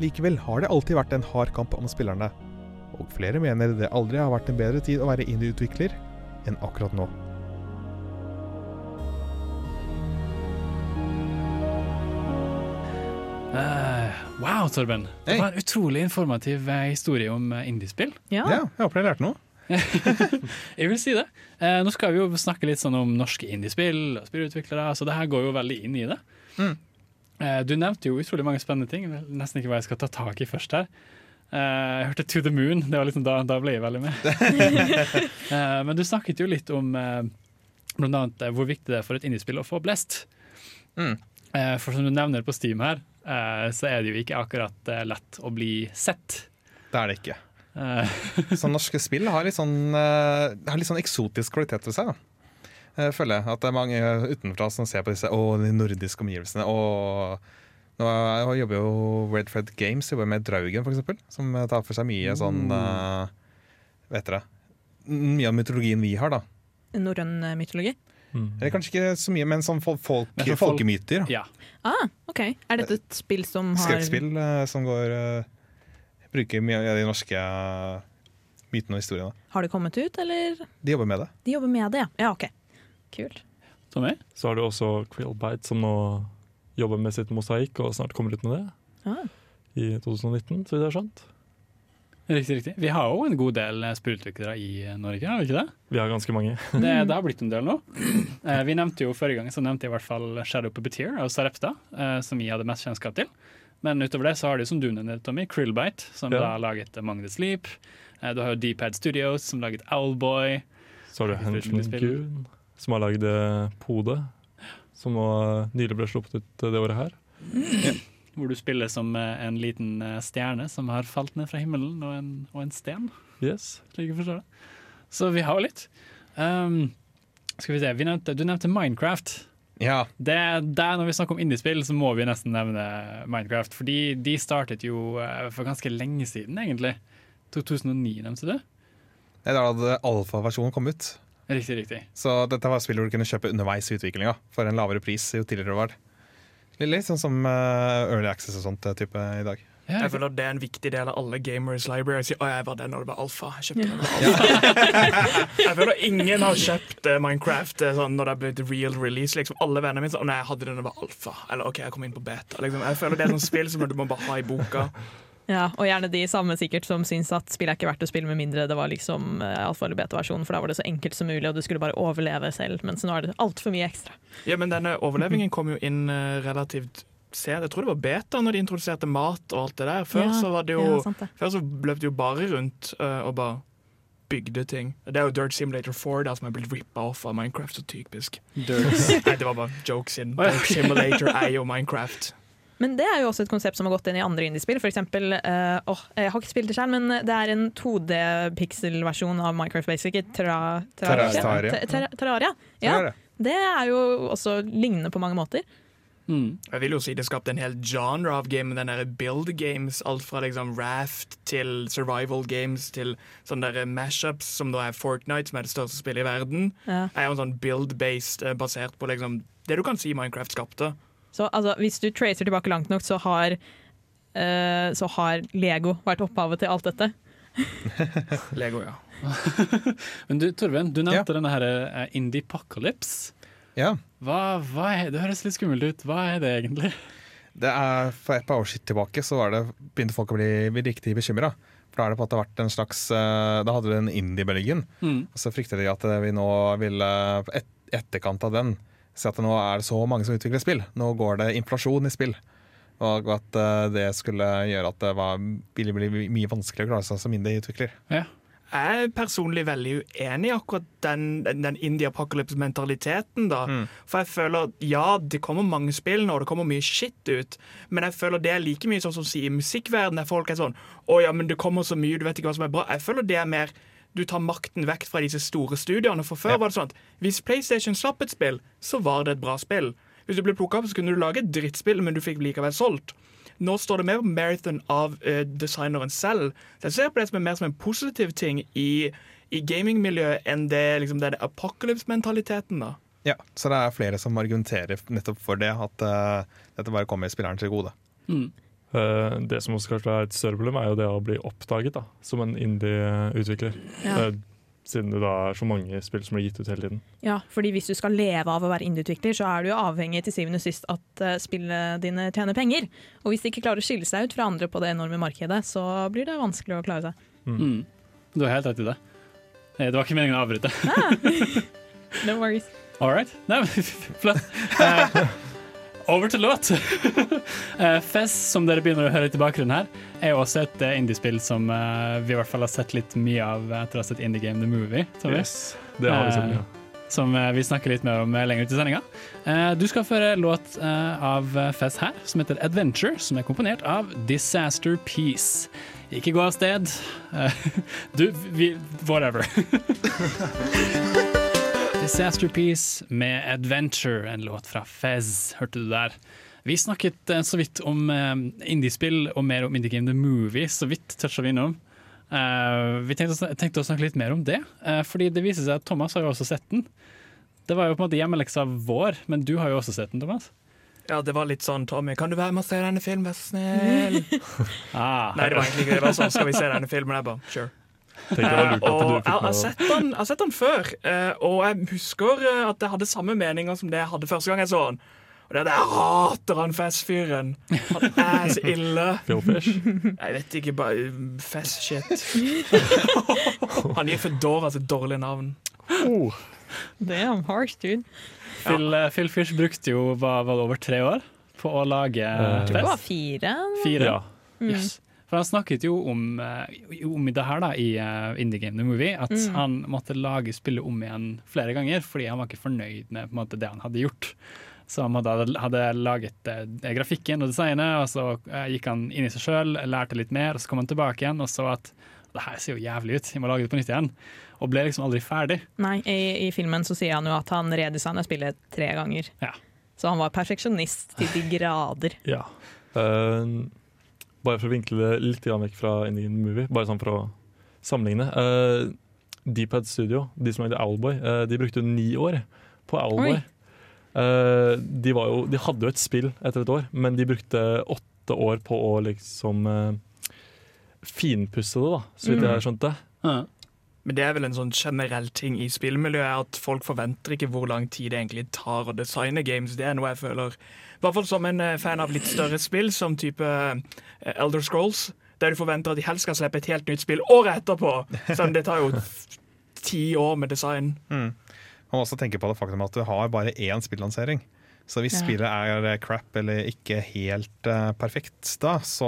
Likevel har det alltid vært en hard kamp om spillerne, og flere mener det aldri har vært en bedre tid å være indie-utvikler enn akkurat nå. Eh, wow, Torben. Det var en utrolig informativ eh, historie om eh, indiespill. Ja. Ja, jeg håper jeg lærte noe. Jeg vil si det. Uh, nå skal vi jo snakke litt sånn om norske indiespill og spillutviklere, så det her går jo veldig inn i det. Mm. Uh, du nevnte jo utrolig mange spennende ting. Nesten ikke hva jeg skal ta tak i først her. Uh, jeg hørte To the Moon, det var liksom da, da ble jeg veldig med. uh, men du snakket jo litt om uh, blant annet hvor viktig det er for et indiespill å få blest. Mm. Eh, for som du nevner på Steam her, så er det jo ikke akkurat eh, lett å bli sett. Det er det ikke. Eh, Så norske spill har litt sånn, eh, har litt sånn eksotisk kvalitet ved seg. da. Jeg føler jeg at det er mange utenfra som ser på disse å, de nordiske omgivelsene. Og nå jeg jobber jo Red Fred Games jobber med Draugen, for eksempel, som tar for seg mye sånn uh, Vet dere Mye av mytologien vi har, da. Norrøn eh, mytologi. Mm. Eller kanskje ikke så mye, men sånn folk, folk, Men sånn folkemyter. ja. Ah, ok. Er dette et spill som har Skrekkspill eh, som går uh, Bruker mye av de norske mytene og historiene. Har det kommet ut, eller? De jobber med det. De jobber med det, ja. Ja, ok. Kult. Tommy? Så har du også Quillbite, som nå jobber med sitt mosaikk og snart kommer ut med det Ah. i 2019, så vidt jeg har skjønt. Riktig, riktig. Vi har jo en god del eh, spillutviklere i eh, Norge, har vi ikke det? Vi har ganske mange. Det, det har blitt en del nå. Eh, vi nevnte jo Forrige gang så nevnte jeg i hvert fall Shadow Puppeteer av Sarepta, eh, som vi hadde mest kjennskap til. Men utover det så har de som du nevnte, Tommy, Krillbite, som Ja. da har laget the Sleep. Eh, du har jo Dpad Studios, som laget Owlboy. Så har du Henchman. Goon, som har lagd Pode, som nå nylig ble sluppet ut det året her. Hvor du spiller som eh, en liten eh, stjerne som har falt ned fra himmelen, og en, og en sten. Yes. slik jeg forstår det. Så vi har litt. Um, skal vi se, vi nevnte, Du nevnte Minecraft. Ja, Det, der Når vi snakker om indiespill, så må vi nesten nevne Minecraft. Fordi de startet jo eh, for ganske lenge siden, egentlig. 2009, nevnte du? det er da hadde alfaversjonen kommet ut. Riktig, riktig. Så dette var spill hvor du kunne kjøpe underveis i utviklinga for en lavere pris jo tidligere det var. Litt, litt sånn som eh, Early Access og sånt eh, type i dag. Ja, Jeg føler Det er en viktig del av alle gamers library. Jeg sier, Å, jeg var den når det var alfa. Jeg det alfa. jeg føler ingen har kjøpt eh, Minecraft sånn, når det har blitt real release. Liksom, alle vennene mine sa nei, jeg hadde den når det var alfa. Eller OK, jeg kom inn på beta. Liksom. Jeg føler Det er sånn spill som du må bare ha i boka. Ja, og gjerne de samme sikkert som syns at spill er ikke verdt å spille med mindre det var liksom eh, alfa- eller beta-versjonen, for da var det så enkelt som mulig, og du skulle bare overleve selv, mens nå er det altfor mye ekstra. Ja, Men denne overlevingen kom jo inn eh, relativt sent. Jeg tror det var beta når de introduserte mat og alt det der. Før Ja, så var det jo ja, det. Før så løp de jo bare rundt eh, og bare bygde ting. Det er jo Dirt Simulator 4 der som er blitt rippa off av Minecraft, så typisk. Dirt. Nei, det var bare jokes in. Dirt Simulator er jo Minecraft. Men det er jo også et konsept som har gått inn i andre indiespill. For eksempel, eh, åh, jeg har ikke spilt det selv, men det er en 2D-pixel-versjon av Minecraft Basic. Terra, Terraria. Ter- ter- Terraria. Ja, det. det er jo også lignende på mange måter. Mm. Jeg vil jo si det skapte en hel genre av game, den der build games. Alt fra liksom raft til survival games til sånne der mashups, som da er Fortnite, som er det største spillet i verden. Ja. Er jo en sånn build-based, eh, basert på liksom det du kan si Minecraft skapte. Så altså, hvis du tracer tilbake langt nok, så har, uh, så har Lego vært opphavet til alt dette. Lego, ja. Men du, Torven, du nevnte denne her Indiepocalypse. Indie-pocalypse. Ja. Hva, hva er, det høres litt skummelt ut. Hva er det egentlig? Det er, for et par år siden tilbake så var det, begynte folk å bli riktig bekymra. For da er det på en måte vært en slags eh, Da hadde du den indie-bølgen. Mm. Og så frykter de at vi nå ville, et, etterkant av den, si at nå er det så mange som utvikler spill. Nå går det inflasjon i spill. Og at eh, det skulle gjøre at det var, ville bli mye vanskeligere å klare seg som indie-utvikler. Ja. Jeg er personlig veldig uenig i akkurat den, den, den indie apocalypse-mentaliteten. da. Mm. For jeg føler ja, det kommer mange spill nå, og det kommer mye shit ut, men jeg føler det er like mye sånn som i musikkverdenen, der folk er sånn Å ja, men det kommer så mye, du vet ikke hva som er bra. Jeg føler det er mer du tar makten vekk fra disse store studiene. For før Ja. var det sånn at hvis PlayStation slapp et spill, så var det et bra spill. Hvis du ble plukka opp, så kunne du lage et drittspill, men du fikk likevel solgt. Nå står det mer på marathon av uh, designeren selv. Så jeg ser på det som er mer som en positiv ting i, i gamingmiljøet enn det, liksom, det er det apocalypse-mentaliteten. da. Ja, så det er flere som argumenterer nettopp for det, at uh, dette bare kommer spilleren til gode. Mm. Eh, det som også kanskje er et større problem, er jo det å bli oppdaget da, som en indie-utvikler. Ja. Eh, siden det da er så mange spill som blir gitt ut hele tiden. Ja, fordi hvis du skal leve av å være indie-utvikler, så er du jo avhengig til syvende og sist at uh, spillene dine tjener penger. Og hvis de ikke klarer å skille seg ut fra andre på det enorme markedet, så blir det vanskelig å klare seg. Mm. Du har helt rett i det. Eh, Det var ikke meningen å avbryte. No worries. All right. Nei, flott. Over til låt. eh, Fez, som dere begynner å høre litt i bakgrunnen her, er jo også et eh, indiespill som eh, vi i hvert fall har sett litt mye av etter å ha sett Indie Game The Movie. Tommy. Yes, det har vi sett mye. Som vi snakker litt mer om lenger ut i sendinga. Du skal føre låt av Fez her, som heter 'Adventure', som er komponert av Disaster Peace. Ikke gå av sted. Du, vi Whatever. Disaster Peace med 'Adventure', en låt fra Fez, hørte du der. Vi snakket eh, så vidt om eh, indiespill og mer om Indie Game The Movie, så vidt toucha vi innom. Eh, vi tenkte, å snakke litt mer om det, fordi det viser seg at Thomas har jo også sett den. Det var jo på en måte hjemmeleksa vår, men du har jo også sett den, Thomas. Ja, det var litt sånn Tommy, kan du være med og se denne filmen, vær så snill? Ah, Nei, det var egentlig ikke det. var sånn, skal vi se denne filmen? Jeg bare, sure. Eh, og jeg har sett den, jeg har sett den før, eh, og jeg husker eh, at jeg hadde samme meninger som det jeg hadde første gang jeg så den. Og det er at jeg hater han Fess-fyren. Han er så ille. Jeg vet ikke, bare Fess-shit. Han gir Fedora sitt dårlig navn. Oh, Damn, harsh, dude. Phil, ja. Phil Fish brukte jo var, var over tre år på å lage Eh, Det var fire. Fire. ja. Mm. Yes. For han snakket jo om, eh, om det her da, i eh, Indie Game The Movie, at Mm. han måtte lage spillet om igjen flere ganger, fordi han var ikke fornøyd med på en måte, det han hadde gjort. Så han hadde, hadde laget eh, grafikken og designet, og så eh, gikk han inn i seg sjøl, lærte litt mer, og så kom han tilbake igjen og så at det her ser jo jævlig ut, jeg må lage det på nytt igjen. Og ble liksom aldri ferdig. Nei, i, i filmen så sier han jo at han redesigna spillet tre ganger. Ja. Så han var perfeksjonist til de grader. ja. Eh, bare for å vinkle det litt vekk fra Indian Movie, bare sånn for å sammenligne. Uh, Deepad Studio, de som lagde Owlboy, uh, de brukte ni år på Owlboy. Eh, de, var jo, de hadde jo et spill etter et år, men de brukte åtte år på å liksom uh, finpusse det, da, så vidt Mm. jeg skjønte. Ja. Men det er vel en sånn generell ting i spillmiljøet at folk forventer ikke hvor lang tid det egentlig tar å designe games. Det er noe jeg føler I hvert fall som en eh, fan av litt større spill, som type eh, Elder Scrolls, der du forventer at de helst skal slippe et helt nytt spill året etterpå. Selv om det tar jo ti år med design. Mm. Man må også tenke på det faktum at du har bare én spillansering. Så hvis Ja. spillet er eh, crap eller ikke helt uh, perfekt, da, så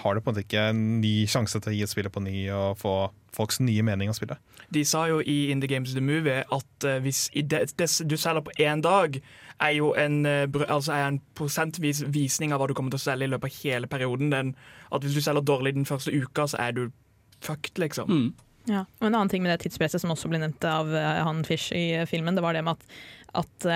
har du på en måte ikke en ny sjanse til å gi spillet på ny og få folks nye mening om spillet. De sa jo i In the Games The Movie at eh, hvis i det, det du selger på én dag, er jo en, eh, altså er en prosentvis visning av hva du kommer til å selge i løpet av hele perioden. Den, at hvis du selger dårlig den første uka, så er du fucked, liksom. Mm. Ja. Og en annen ting med det tidspresset som også ble nevnt av eh, han Fish i filmen, det var det med at, at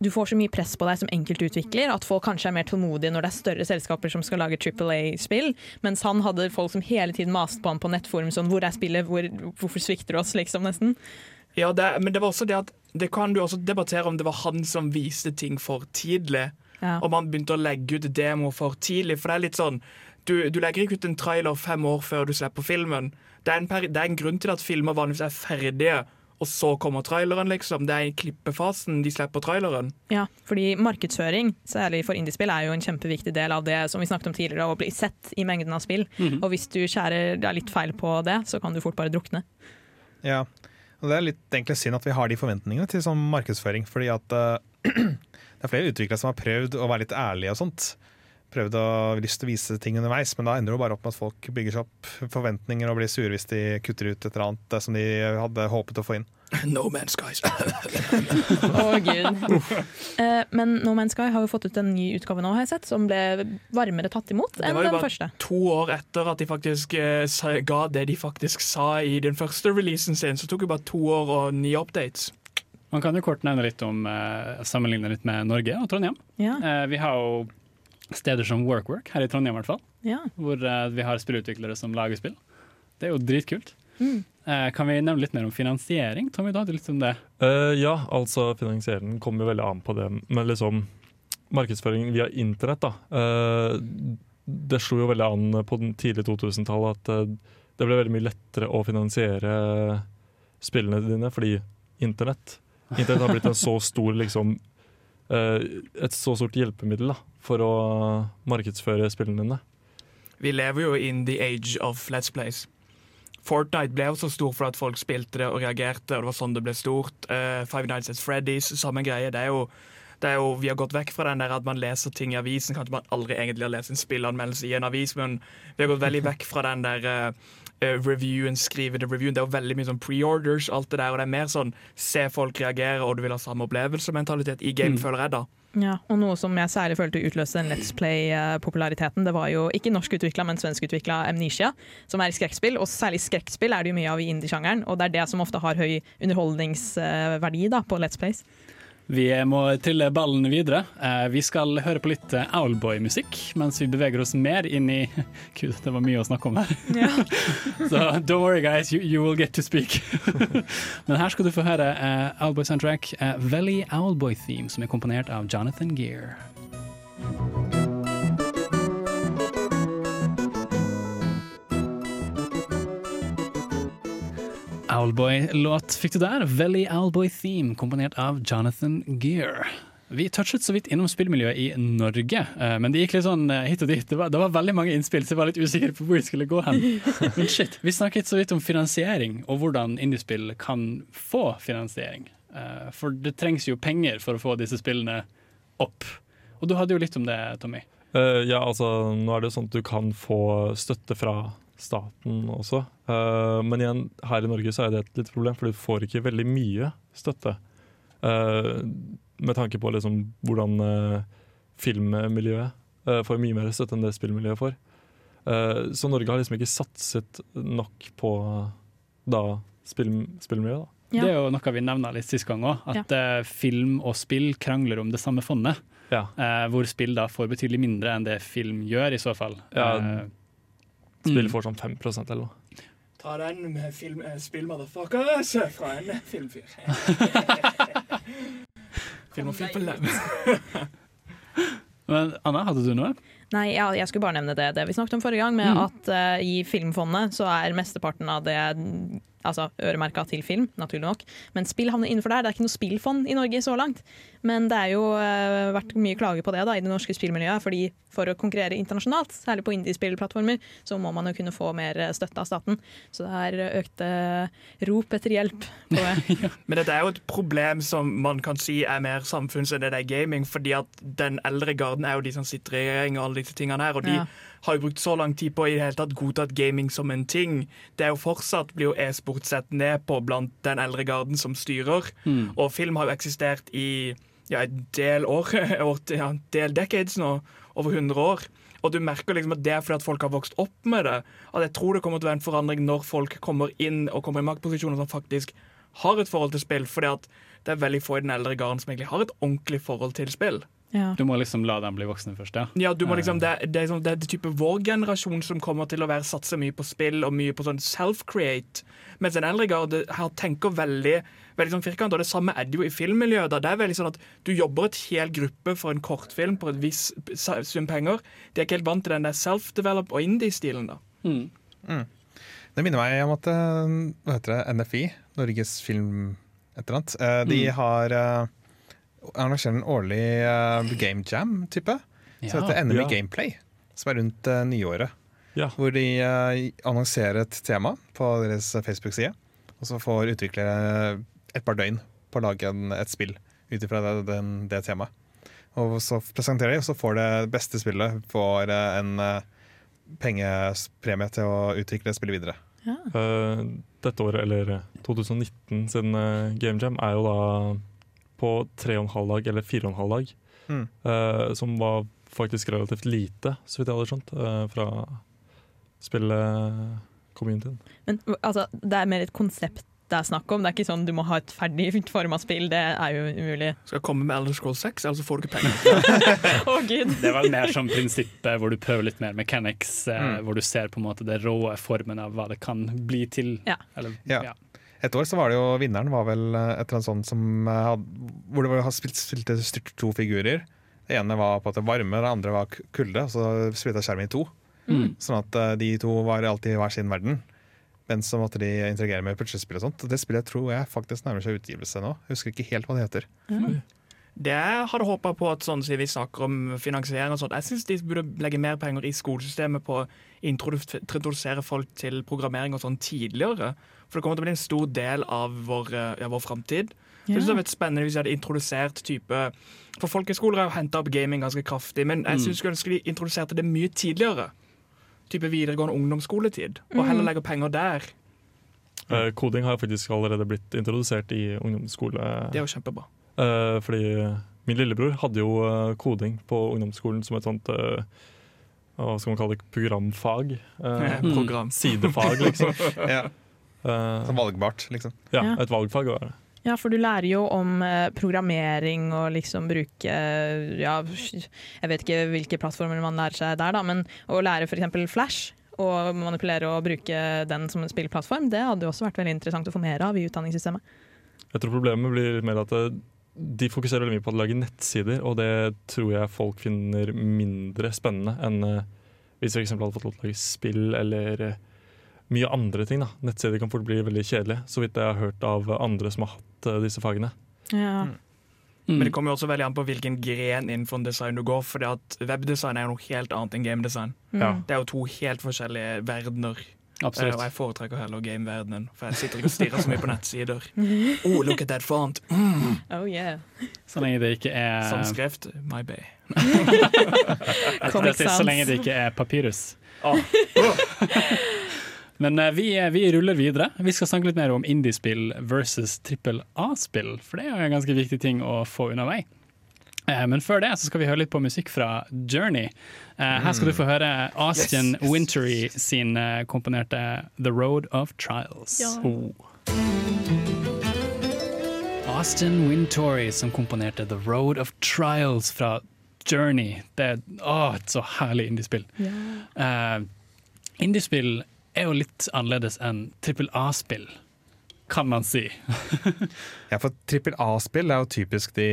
du får så mye press på deg som enkeltutvikler at folk kanskje er mer tålmodige når det er større selskaper som skal lage Triple A-spill, mens han hadde folk som hele tiden maste på ham på nettforum sånn 'Hvor er spillet? Hvor, hvorfor svikter du oss?' liksom, nesten. Ja, det, men det var også det at det kan du også debattere om det var han som viste ting for tidlig. Ja. Om han begynte å legge ut demo for tidlig. For det er litt sånn Du, du legger ikke ut en trailer fem år før du slipper filmen. Det er en, det er en grunn til at filmer vanligvis er ferdige, og så kommer traileren, liksom. Det er i klippefasen de slipper traileren. Ja, fordi markedsføring, særlig for indiespill, er jo en kjempeviktig del av det som vi snakket om tidligere, å bli sett i mengden av spill. Og hvis du skjærer deg litt feil på det, så kan du fort bare drukne. Ja, og Det er litt egentlig synd at vi har de forventningene til sånn markedsføring. fordi at uh, det er flere utviklere som har prøvd å være litt ærlige og sånt. Prøvd å lyst til å vise ting underveis, men da ender det bare opp med at folk bygger seg opp forventninger og blir sure hvis de kutter ut et eller annet eh, som de hadde håpet å få inn. No Man's Sky. oh, gud. Eh, men No Man's Sky har jo fått ut en ny utgave nå, har jeg sett, som ble varmere tatt imot Det enn var jo den bare første. to år etter at de faktisk eh, sa, ga det de faktisk sa i den første releasen sin, så tok det bare to år og ni updates. Man kan jo kort nevne litt om eh, sammenligne litt med Norge og Trondheim. Ja, Eh, vi har jo steder som WorkWork, her i Trondheim i hvert fall, ja. hvor eh, vi har spillutviklere som lager spill. Det er jo dritkult. Mm. Eh, kan vi nevne litt mer om finansiering? Tommy, du hadde litt om det. Uh, ja, altså finansieringen kommer jo veldig an på det, men liksom markedsføring via internett, da. Uh, det slo jo veldig an på den tidlige 2000-tallet at uh, det ble veldig mye lettere å finansiere spillene dine fordi internett Internett har blitt en så stor liksom Et så stort hjelpemiddel da, for å markedsføre spillene dine. Vi lever jo in the age of Let's Plays. Fortnite ble jo så stor for at folk spilte det og reagerte, og det var sånn det ble stort. Uh, Five Nights at Freddy's, samme greie. Det er jo det er jo, vi har gått vekk fra den der at man leser ting i avisen. Kanskje man aldri egentlig har lest en spillanmeldelse i en avis, men vi har gått veldig vekk fra den der eh, eh, reviewen, skrive det reviewen. Det er jo veldig mye sånn pre-orders, alt det der, og det er mer sånn se folk reagere, og du vil ha samme opplevelse-mentalitet i game, Mm. føler jeg da. Ja, og noe som jeg særlig følte utløste den Let's Play-populariteten, det var jo ikke norskutvikla, men svenskutvikla Amnesia, som er i skrekkspill. Og særlig skrekkspill er det jo mye av i indie-sjangeren, og det er det som ofte har høy underholdningsverdi da, på Let's Plays. Vi må trille ballen videre. Eh, vi skal høre på litt eh, Owlboy-musikk mens vi beveger oss mer inn i Gud, det var mye å snakke om her. Så don't worry, guys, you, you will get to speak. Men her skal du få høre uh, Owlboy-soundtrack, uh, Valley Owlboy Theme, som er komponert av Jonathan Gear. Owlboy-låt fikk du der. Valley Owlboy Theme, komponert av Jonathan Gear. Vi touchet så vidt innom spillmiljøet i Norge, eh, men det gikk litt sånn eh, hit og dit. Det var, det var veldig mange innspill, så jeg var litt usikker på hvor jeg skulle gå hen. Men shit, vi snakket så vidt om finansiering, og hvordan indiespill kan få finansiering. Eh, For det trengs jo penger for å få disse spillene opp. Og du hadde jo litt om det, Tommy. Eh, ja, altså nå er det jo sånn at du kan få støtte fra staten også. Eh, men igjen, her i Norge så er det et lite problem, for du får ikke veldig mye støtte. Eh, med tanke på liksom hvordan eh, filmmiljøet eh, får mye mer støtte enn det spillmiljøet får. Eh, så Norge har liksom ikke satset nok på da spill, spillmiljøet. da. Ja. Det er jo noe vi nevna litt sist gang òg, at ja. film og spill krangler om det samme fondet. Ja. Eh, hvor spill da får betydelig mindre enn det film gjør, i så fall. Ja, Eh, Spill Mm. får sånn 5 eller noe. Ta den med film, eh, spill motherfuckers fra en filmfyr. film og film på lem. Men Anna, hadde du noe? Nei, ja, jeg skulle bare nevne det, det vi snakket om forrige gang, med Mm. at uh, i Filmfondet så er mesteparten av det altså, øremerka til film, naturlig nok. Men spill havner innenfor der. Det er ikke noe spillfond i Norge så langt. Men det er jo uh, vært mye klage på det da, i det norske spillmiljøet. fordi for å konkurrere internasjonalt, særlig på indiespillplattformer, så må man jo kunne få mer eh, støtte av staten. Så det er økte rop etter hjelp på det. Men dette er jo et problem som man kan si er mer samfunns enn det det er gaming, fordi at den eldre garden er jo de som sitter i regjering og alle disse tingene her, og de Ja. Har jo brukt så lang tid på i det hele tatt godtatt gaming som en ting. Det er jo fortsatt blir jo e-sport sett ned på blant den eldre garden som styrer, Mm. og film har jo eksistert i ja, en del år, ja, del decades nå, over 100 år. Og du merker liksom at det er fordi at folk har vokst opp med det. At jeg tror det kommer til å være en forandring når folk kommer inn og kommer i maktposisjoner som faktisk har et forhold til spill. Fordi at det er veldig få i den eldre garden som egentlig har et ordentlig forhold til spill. Ja. Du må liksom la dem bli voksne først, ja. Ja, du må liksom, det, er- det, er sånn, det er det type vår generasjon som kommer til å være satse mye på spill og mye på sånn self-create. Mens en eldre garde her tenker veldig veldig sånn firkant, og det samme er det jo i filmmiljøet. Det er veldig sånn at Du jobber et hel gruppe for en kortfilm på et viss sum penger. De er ikke helt vant til den der self-develop og indie-stilen. da. Mm. Det minner meg om at eh, hva heter det, NFI, Norges film et eller annet, eh, de Mm. har uh, arrangerer en årlig uh, game jam-type. Så heter NMI Ja. Gameplay, som er rundt uh, nyåret. Ja. Hvor de eh, annonserer et tema på deres Facebook-side. Og så får utviklere et par døgn på å lage en, et spill ut ifra det, det, det temaet. Og så presenterer de, og så får det beste spillet får en pengepremie til å utvikle spillet videre. Ja. Uh, dette året, eller 2019 sin uh, Game Jam, er jo da på tre og en halv dag, eller fire og en halv dag. Mm. eh, som var faktisk relativt lite, så vidt jeg hadde skjønt, eh, fra spillet-communityen. Men altså, det er mer et konsept det er snakk om. Det er ikke sånn du må ha et ferdig forma spill. Det er jo umulig. Skal jeg komme med Elder Scroll 6, ellers så får du ikke penger. Å, gud. Det er vel mer som prinsippet hvor du prøver litt mer mechanics, eh, Mm. hvor du ser på en måte det rå formen av hva det kan bli til. Ja. Eller, Ja. ja. Et år så var det jo vinneren var vel eh, et eller annet sånt som hadde, Hvor det var, har spilt, spilte styrt to figurer. Det ene var på at det varme, det andre var kulde. Og så splitta skjermen i to. Mm. Sånn at eh, de to var alltid i hver sin verden. Men så måtte de interagere med puslespill og sånt. Og det spillet tror jeg faktisk nærmer seg utgivelse nå. Jeg husker ikke helt hva det heter. Det jeg hadde håpa på at sånn siden vi snakker om finansiering og sånt, jeg syns de burde legge mer penger i skolesystemet på å introdu- introdusere folk til programmering og sånn tidligere. For det kommer til å bli en stor del av vår, eh, ja, vår framtid. Synes det hadde vært spennende hvis de hadde introdusert type For folkehøyskoler har jo henta opp gaming ganske kraftig, men jeg syns mm. ønske de introduserte det mye tidligere. Type videregående ungdomsskoletid. Og heller legge penger der. Uh, koding har faktisk allerede blitt introdusert i ungdomsskole. Det er jo kjempebra. Uh, fordi min lillebror hadde jo eh, koding på ungdomsskolen som et sånt uh, hva skal man kalle det, programfag. Eh, Mm. Program. sidefag, liksom. Ja, Eh, Som valgbart, liksom. ja, et valgfag å være. Ja, for du lærer jo om eh, programmering og liksom bruke eh, Ja, jeg vet ikke hvilke plattformer man lærer seg der, da, men å lære f.eks. Flash og manipulere og bruke den som en spillplattform, det hadde jo også vært veldig interessant å få mer av i utdanningssystemet. Jeg tror problemet blir mer at eh, de fokuserer veldig mye på å lage nettsider, og det tror jeg folk finner mindre spennende enn eh, hvis vi f.eks. hadde fått lov til å lage spill eller eh, mye andre ting. da. Nettsider kan fort bli veldig kjedelige, så vidt jeg har hørt av andre som har hatt eh, disse fagene. Ja. Mm. Men det kommer jo også veldig an på hvilken gren innenfor design du går. For webdesign er jo noe helt annet enn gamedesign. Mm. Ja. Det er jo to helt forskjellige verdener. Eh, Absolutt. og jeg foretrekker heller gameverdenen, for jeg sitter ikke og stirrer så mye på nettsider. Oh, look at that font! Mm. Oh yeah. Så lenge det ikke er Samskrift, my bay. Så lenge det ikke er papyrus. Ah. Men eh, vi, vi ruller videre. Vi skal snakke litt mer om indiespill versus trippel A-spill, for det er jo en ganske viktig ting å få unna vei. Eh, Men før det så skal vi høre litt på musikk fra Journey. Eh, Her skal du få høre Austin Yes, yes. Wintery sin eh, komponerte The Road of Trials. Ja. Oh. Austin Wintory som komponerte The Road of Trials fra Journey. Det er åh, et så herlig indiespill. Eh, indiespill er jo litt annerledes enn trippel A-spill, kan man si. Ja, for trippel A-spill er jo typisk de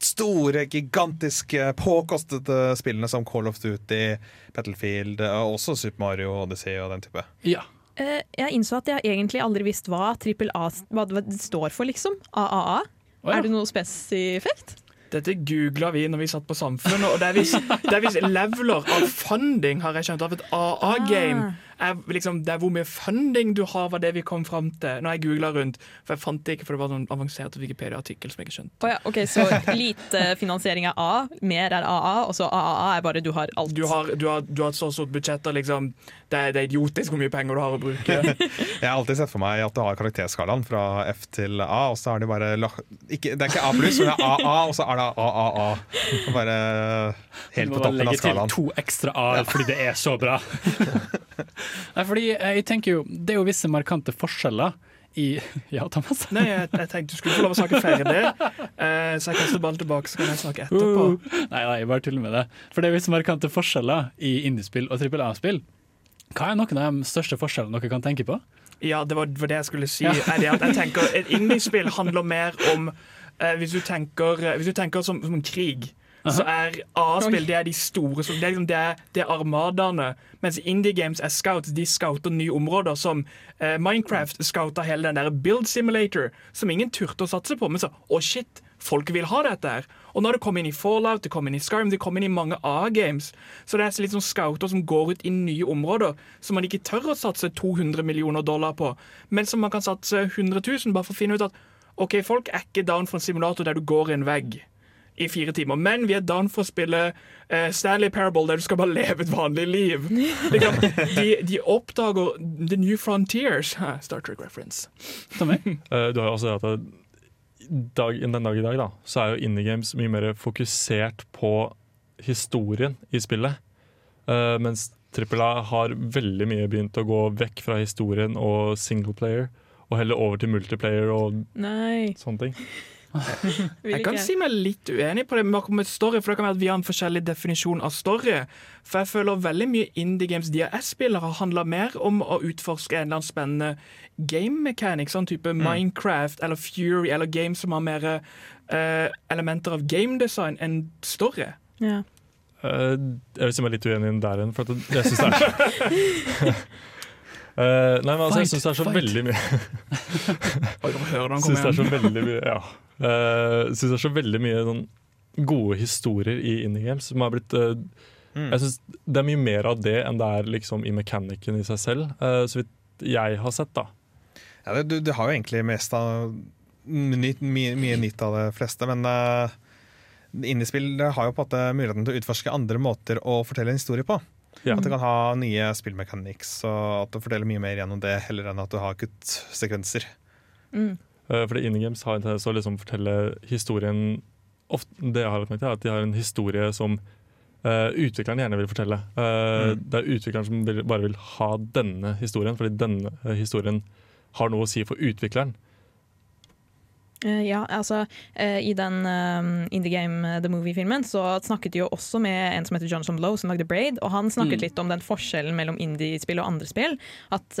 store, gigantiske, påkostede spillene som Call of Duty, Battlefield og også Super Mario Odyssey og den type. Ja. Eh, Jeg innså at jeg egentlig aldri visste hva trippel A hva det står for, liksom. AAA. Oh, ja. Er det noe spesifikt? Dette googla vi når vi satt på Samfunnet, og det er visst er leveler av funding, har jeg skjønt, av et AA-game. Er liksom, det er hvor mye funding du har, var det vi kom fram til. Når jeg googla rundt, for jeg fant det ikke, for det var noen avansert Wikipedia-artikkel som jeg ikke skjønte. Oh, ja, ok, Så lite finansiering er A, mer er AA, og så AAA er bare du har alt. Du har, du har, du har et så stort budsjett, og liksom, det, er, det er idiotisk hvor mye penger du har å bruke. Jeg har alltid sett for meg at du har karakterskalaen fra F til A, og så har de bare ikke, Det er ikke A pluss, men det er AA, og så er det AAA. Bare helt Du toppen må bare Du må legge til to ekstra A fordi det er så bra. Nei, fordi eh, jeg tenker jo, Det er jo visse markante forskjeller i Ja, Thomas? Nei, jeg, jeg tenkte du skulle få lov å snakke ferdig, eh, så jeg kaster ballen tilbake, så kan jeg snakke etterpå. Uh, nei, nei, bare tuller med det. For det er visse markante forskjeller i indiespill og trippel A-spill. Hva er noen av de største forskjellene dere kan tenke på? Ja, det var, det jeg skulle si. At jeg tenker Et indiespill handler mer om eh, Hvis du tenker, hvis du tenker som, som en krig, så er A-spill det er de store Det er, liksom, det er, det er armadaene. Mens indie games er scouts. De scouter nye områder. Som eh, Minecraft scouta hele den der build simulator, som ingen turte å satse på. Men så å shit, folk vil ha dette her. Og nå har det kommet inn i Fallout, det kom inn i Skyrim, det kom inn i mange A-games. Så det er litt sånn scouter som går ut i nye områder som man ikke tør å satse 200 millioner dollar på, men som man kan satse 100 000 bare for å finne ut at OK, folk er ikke down for en simulator der du går i en vegg i fire timer, men vi er down for å spille uh, Stanley Parable der du skal bare leve et vanlig liv. Liksom, de, de oppdager the new frontiers. Ha, Star Trek reference. Tommy? Eh, Du har jo også at dag, den dag i dag da, så er jo indie games mye mer fokusert på historien i spillet. Uh, mens Trippel A har veldig mye begynt å gå vekk fra historien og singleplayer og heller over til multiplayer og Nei, sånne ting. Jeg kan si meg litt uenig på det med med story, for det kan være at vi har en forskjellig definisjon av story. For jeg føler veldig mye indie games DRS-spillere spiller, har handla mer om å utforske en eller annen spennende game mechanic, sånn type Minecraft eller Fury, eller games som har mer uh, elementer av game design enn story. Ja. Uh, jeg vil si meg litt uenig der igjen, for jeg syns det er Uh, Nei, men altså, jeg Fight, syns det er så fight. veldig mye Oi, nå hører du han Syns det er så veldig mye Ja. Eh, synes det er så veldig mye sånn gode historier i indie games som har blitt uh, Mm. Jeg synes det er mye mer av det enn det er liksom i mekanikken i seg selv, uh, så vidt jeg har sett, da. Ja, det, du, du har jo egentlig mest av nytt, mye, mye nytt av det fleste, men uh, indiespill har jo på en måte muligheten til å utforske andre måter å fortelle en historie på. Ja. At du kan ha nye spillmechanics, og at du forteller mye mer gjennom det, heller enn at du har kuttsekvenser. Mm. Eh, fordi indie games har en tendens til å liksom fortelle historien ofte, Det jeg har lagt merke til, er at de har en historie som uh, utvikleren gjerne vil fortelle. Uh, Mm. Det er utvikleren som vil, bare vil ha denne historien, fordi denne uh, historien har noe å si for utvikleren. Eh, ja, altså I den um, the Game The Movie-filmen så snakket de jo også med en som heter Johnson Blow, som lagde Braid, og han snakket Mm. litt om den forskjellen mellom indiespill og andre spill. At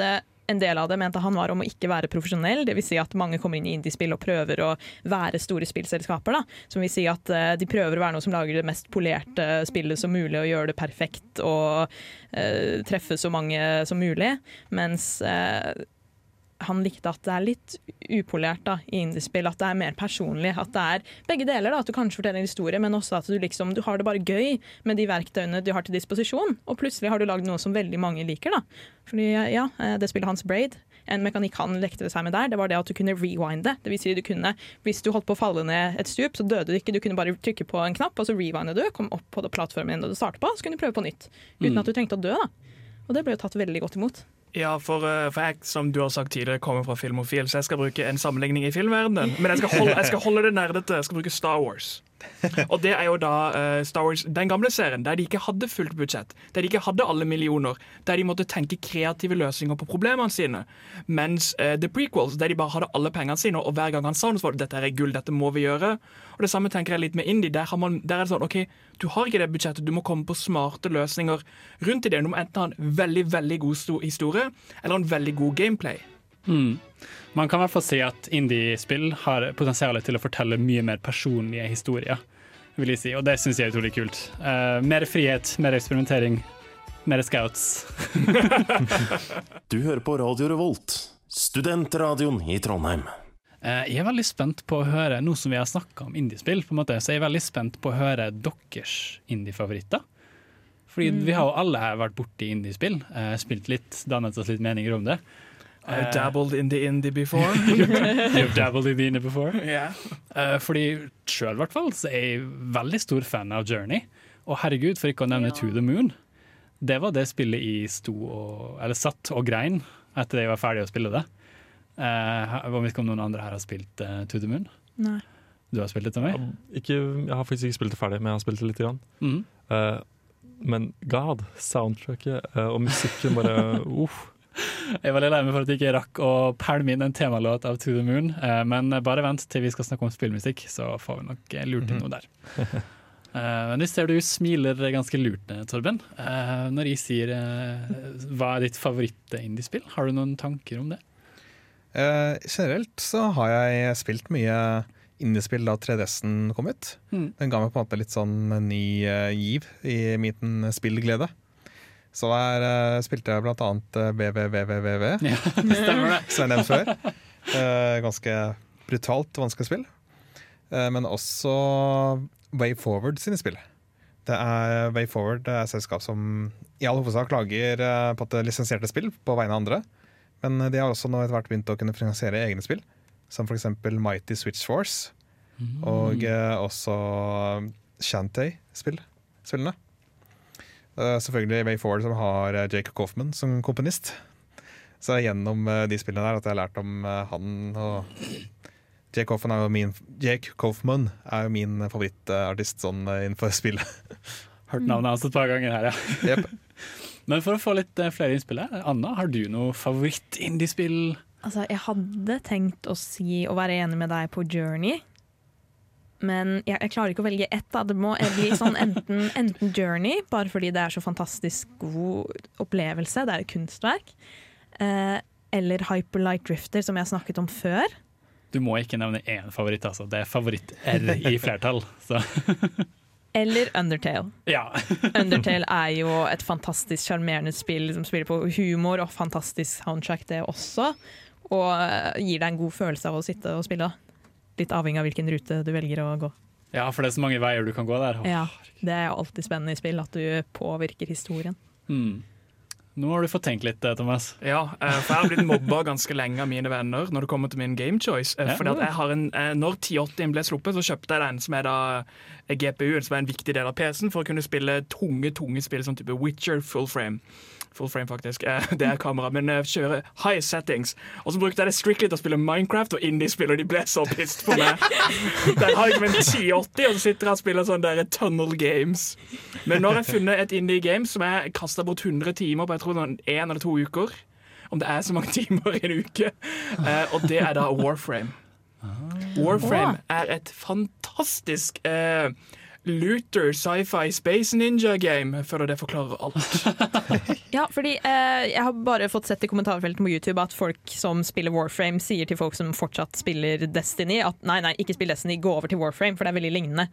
en del av det mente han var om å ikke være profesjonell, dvs. Si at mange kommer inn i indiespill og prøver å være store spillselskaper. da, Som vil si at eh, de prøver å være noe som lager det mest polerte spillet som mulig, og gjøre det perfekt og uh, treffe så mange som mulig. Mens eh, han likte at det er litt upolert da, i indiespill, at det er mer personlig. At det er begge deler. da, At du kanskje forteller en historie, men også at du liksom, du har det bare gøy med de verktøyene du har til disposisjon. Og plutselig har du lagd noe som veldig mange liker. da. Fordi ja, eh, Det spillet hans Braid, en mekanikk han lekte seg med der, det var det at du kunne rewinde. Det vil si du kunne, Hvis du holdt på å falle ned et stup, så døde du ikke. Du kunne bare trykke på en knapp, og så rewinde du, kom opp på plattformen din du startet på, så kunne du prøve på nytt. Uten Mm. at du trengte å dø. da. Og det ble jo tatt veldig godt imot. Ja, for, eh, for jeg, som du har sagt tidligere, kommer fra filmofil, så jeg skal bruke en sammenligning i filmverdenen. Men jeg skal holde, jeg skal holde det nerdete. Jeg skal bruke Star Wars. Og det er jo da uh, Star Wars, den gamle serien, der de ikke hadde fullt budsjett. Der de ikke hadde alle millioner. Der de måtte tenke kreative løsninger på problemene sine. Mens uh, The Prequels, der de bare hadde alle pengene sine, og hver gang han sa noe, så var det dette er gull, dette må vi gjøre. Og det samme tenker jeg litt med Indie. Der, man, der er det sånn OK, du har ikke det budsjettet, du må komme på smarte løsninger rundt i det. Du må enten ha en veldig, veldig god historie, eller en veldig god gameplay. Mm. Man kan i hvert fall si at indiespill har potensial til å fortelle mye mer personlige historier, vil jeg si, og det syns jeg er utrolig kult. Uh, mer frihet, mer eksperimentering, mer scouts. Du hører på Radio Revolt, studentradioen i Trondheim. Uh, jeg er veldig spent på å høre, nå som vi har snakka om indiespill, på en måte, så er veldig spent på å høre deres indiefavoritter. Fordi vi har jo alle her vært borti indiespill, uh, spilt litt, dannet oss litt meninger om det. I dabbled in the indie before. You've dabbled in the indie before. yeah. Eh, fordi sjøl hvert fall så er jeg veldig stor fan av Journey. Og herregud, for ikke å nevne To the Moon. Det var det spillet jeg sto og Eller satt og grein etter jeg var ferdig å spille det. Uh, jeg vet ikke om noen andre her har spilt uh, To the Moon? Nei. Du har spilt det til meg? Ikke, jeg har faktisk ikke spilt det ferdig, men jeg har spilt det lite grann. Mm. Uh, men god, soundtracket uh, og musikken bare uff. Jeg var litt lei meg for at jeg ikke rakk å pælme inn en temalåt av To the Moon, eh, men bare vent til vi skal snakke om spillmusikk, så får vi nok eh, lurt inn noe der. Eh, men jeg ser du smiler ganske lurt, Torben. Eh, når jeg sier hva er ditt favoritt-indiespill, har du noen tanker om det? Eh, generelt så har jeg spilt mye indiespill da 3DS-en kom ut. Mm. Den ga meg på en måte litt sånn ny giv i min spillglede. Så der eh, spilte jeg blant annet eh, VVVVVV, Ja, stemmer det. som jeg nevnte før. Eh, ganske brutalt vanskelig spill. Eh, men også Way Forward sine spill. Det er Way Forward det er et selskap som i all hovedsak lager eh, på at måte lisensierte spill på vegne av andre. Men de har også nå etter hvert begynt å kunne finansiere egne spill, som f.eks. Mighty Switch Force. Og eh, også Shanty-spillene. Uh, selvfølgelig Way Forward, som har eh, Jake Coffman som komponist. Så det er gjennom eh, de spillene der at jeg har lært om eh, han og Jake Coffman er jo min, Jake Coffman er jo min favorittartist sånn eh, innenfor spillet. Hørt navnet hans et par ganger her, ja. Yep. Men for å få litt eh, flere innspill her, Anna, har du noe favoritt-indiespill Altså, jeg hadde tenkt å si å være enig med deg på Journey. Men jeg, jeg klarer ikke å velge ett. Da. Det må bli sånn enten, enten Journey, bare fordi det er så fantastisk god opplevelse, det er et kunstverk. Eh, eller Hyperlight Drifter, som jeg har snakket om før. Du må ikke nevne én favoritt, altså. Det er favoritt-R i flertall. Så. Eller Undertale. Ja. Undertale er jo et fantastisk sjarmerende spill som spiller på humor og fantastisk soundtrack, det også. Og eh, gir deg en god følelse av å sitte og spille. Litt avhengig av hvilken rute du velger å gå. ja, for det er så mange veier du kan gå der. Ja, Det er alltid spennende i spill, at du påvirker historien. Mm. Nå har du fått tenkt litt, eh, Thomas. Ja, eh, for jeg har blitt mobba ganske lenge av mine venner når det kommer til min game choice. Eh. Fordi at jeg har en, Når 1080 ble sluppet, så kjøpte jeg den som er da GPU-en, som er en viktig del av PC-en, for å kunne spille tunge tunge spill som type Witcher full frame. Full frame, faktisk. Eh, Det er kamera, men eh, kjøre high settings. Og så brukte jeg det strictly til å spille Minecraft og indie-spiller de ble så pissed på meg. Der har jeg min en 1080, og så sitter jeg og spiller sånn der tunnel games. Men nå har jeg funnet et indie-game som jeg kasta bort 100 timer på jeg tror én en eller to uker. Om det er så mange timer i en uke. Eh, og det er da Warframe. Warframe er et fantastisk eh, looter sci-fi space ninja-game. For føler det forklarer alt. Ja, fordi eh, jeg har bare fått sett i kommentarfeltet på YouTube at folk som spiller Warframe, sier til folk som fortsatt spiller Destiny at nei, nei, ikke spill Destiny, gå over til Warframe, for det er veldig lignende.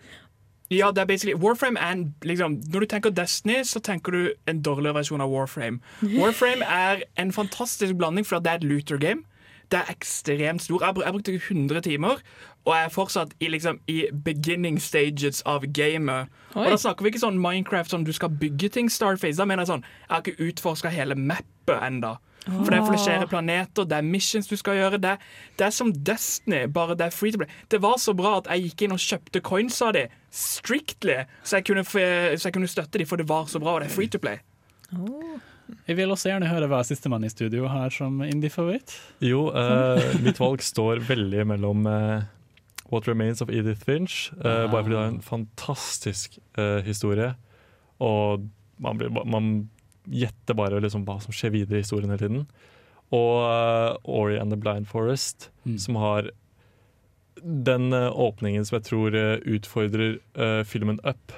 Ja, det er basically Warframe en, liksom, Når du tenker Destiny, så tenker du en dårligere versjon av Warframe. Warframe er en fantastisk blanding, for det er et looter game. Det er ekstremt stor. Jeg, jeg brukte 100 timer, og jeg er fortsatt i, liksom, i beginning stages av gamet. Oi. Og da snakker vi ikke sånn Minecraft sånn du skal bygge ting Starface. Da mener jeg sånn Jeg har ikke utforska hele mappet enda. For det er flere planeter, det er missions du skal gjøre. Det det er som Destiny, bare det er free to play. Det var så bra at jeg gikk inn og kjøpte coins av de strictly, så jeg kunne, så jeg kunne støtte de, for det var så bra, og det er free to play. Jeg vil også gjerne høre hva sistemann i studio har som indie-favoritt. Jo, uh, mitt valg står veldig mellom uh, What Remains of Edith Finch, eh, bare fordi det er en fantastisk historie. Og man, blir, man gjetter bare liksom hva som skjer videre i historien hele tiden. Og Ori and the Blind Forest, Mm. som har den åpningen som jeg tror utfordrer filmen Up.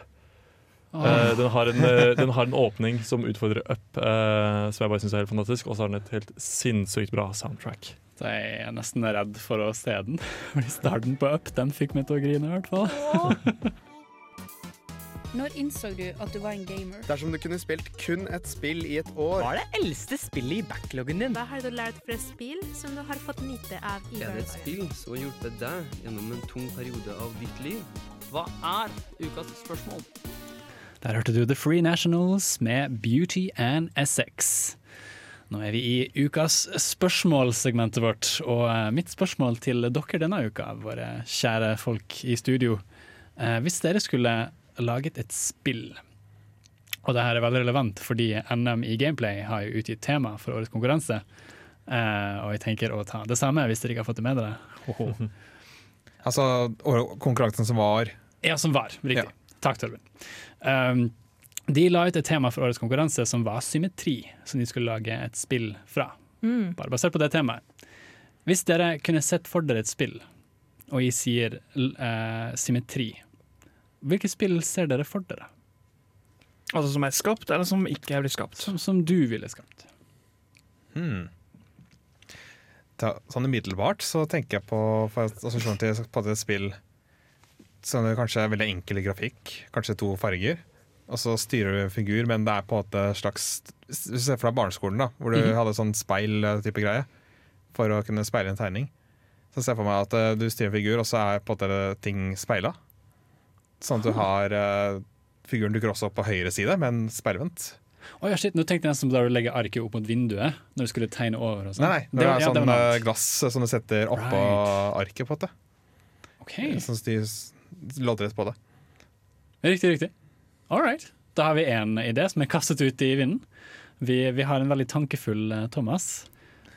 Eh, den, har en, eh, den har en åpning som utfordrer Up, uh, som jeg bare syns er helt fantastisk. Og så har den et helt sinnssykt bra soundtrack. Så jeg er nesten redd for å se den. Fordi starten på Up den fikk meg til å grine, i hvert fall. Når innså du at du var en gamer? Dersom du kunne spilt kun et spill i et år Hva er det eldste spillet i backloggen din? Hva har du lært fra spill som du har fått nyte av i Er det et spill som har hjulpet deg gjennom en tung periode av ditt liv? Hva er ukas spørsmål? Der hørte du The Free Nationals med Beauty and Essex. Nå er vi i ukas spørsmålsegmentet vårt, og eh, mitt spørsmål til dere denne uka, våre kjære folk i studio. Eh, Hvis dere skulle laget et spill, og det her er veldig relevant fordi NM i gameplay har jo utgitt tema for årets konkurranse, eh, og jeg tenker å ta det samme hvis dere ikke har fått det med dere. Altså konkurransen som var Ja, som var. Riktig. Takk, Torben. Um, de la ut et tema for årets konkurranse som var symmetri, som de skulle lage et spill fra. Mm. Bare basert på det temaet. Hvis dere kunne sett for dere et spill, og jeg sier eh, symmetri, hvilket spill ser dere for dere? Altså Som er skapt, eller som ikke er blitt skapt. Som, som du ville skapt? hmm. Ta, Sånn umiddelbart så tenker jeg på for assosiasjon til på et spill som er kanskje veldig enkel grafikk, kanskje to farger. Og så styrer du en figur, men det er på en måte slags Hvis du ser fra barneskolen, da, hvor du Mhm. hadde sånn speil-type greie for å kunne speile en tegning. Så ser jeg for meg at eh, du styrer en figur, og så er på en måte ting speila. Sånn at du har uh, Figuren dukker også opp på høyre side, men speilvendt. Oh, ja, shit, nå tenkte jeg nesten da du legger arket opp mot vinduet når du skulle tegne over. Og sånn. Nei, nei, det, er ja, sånn eh, annet. glass eh, som du setter oppå Right. arket, på en måte. Okay. Styres loddrett på det. riktig, riktig. All right. Da har vi en idé som er kastet ut i vinden. Vi, vi har en veldig tankefull eh, Thomas.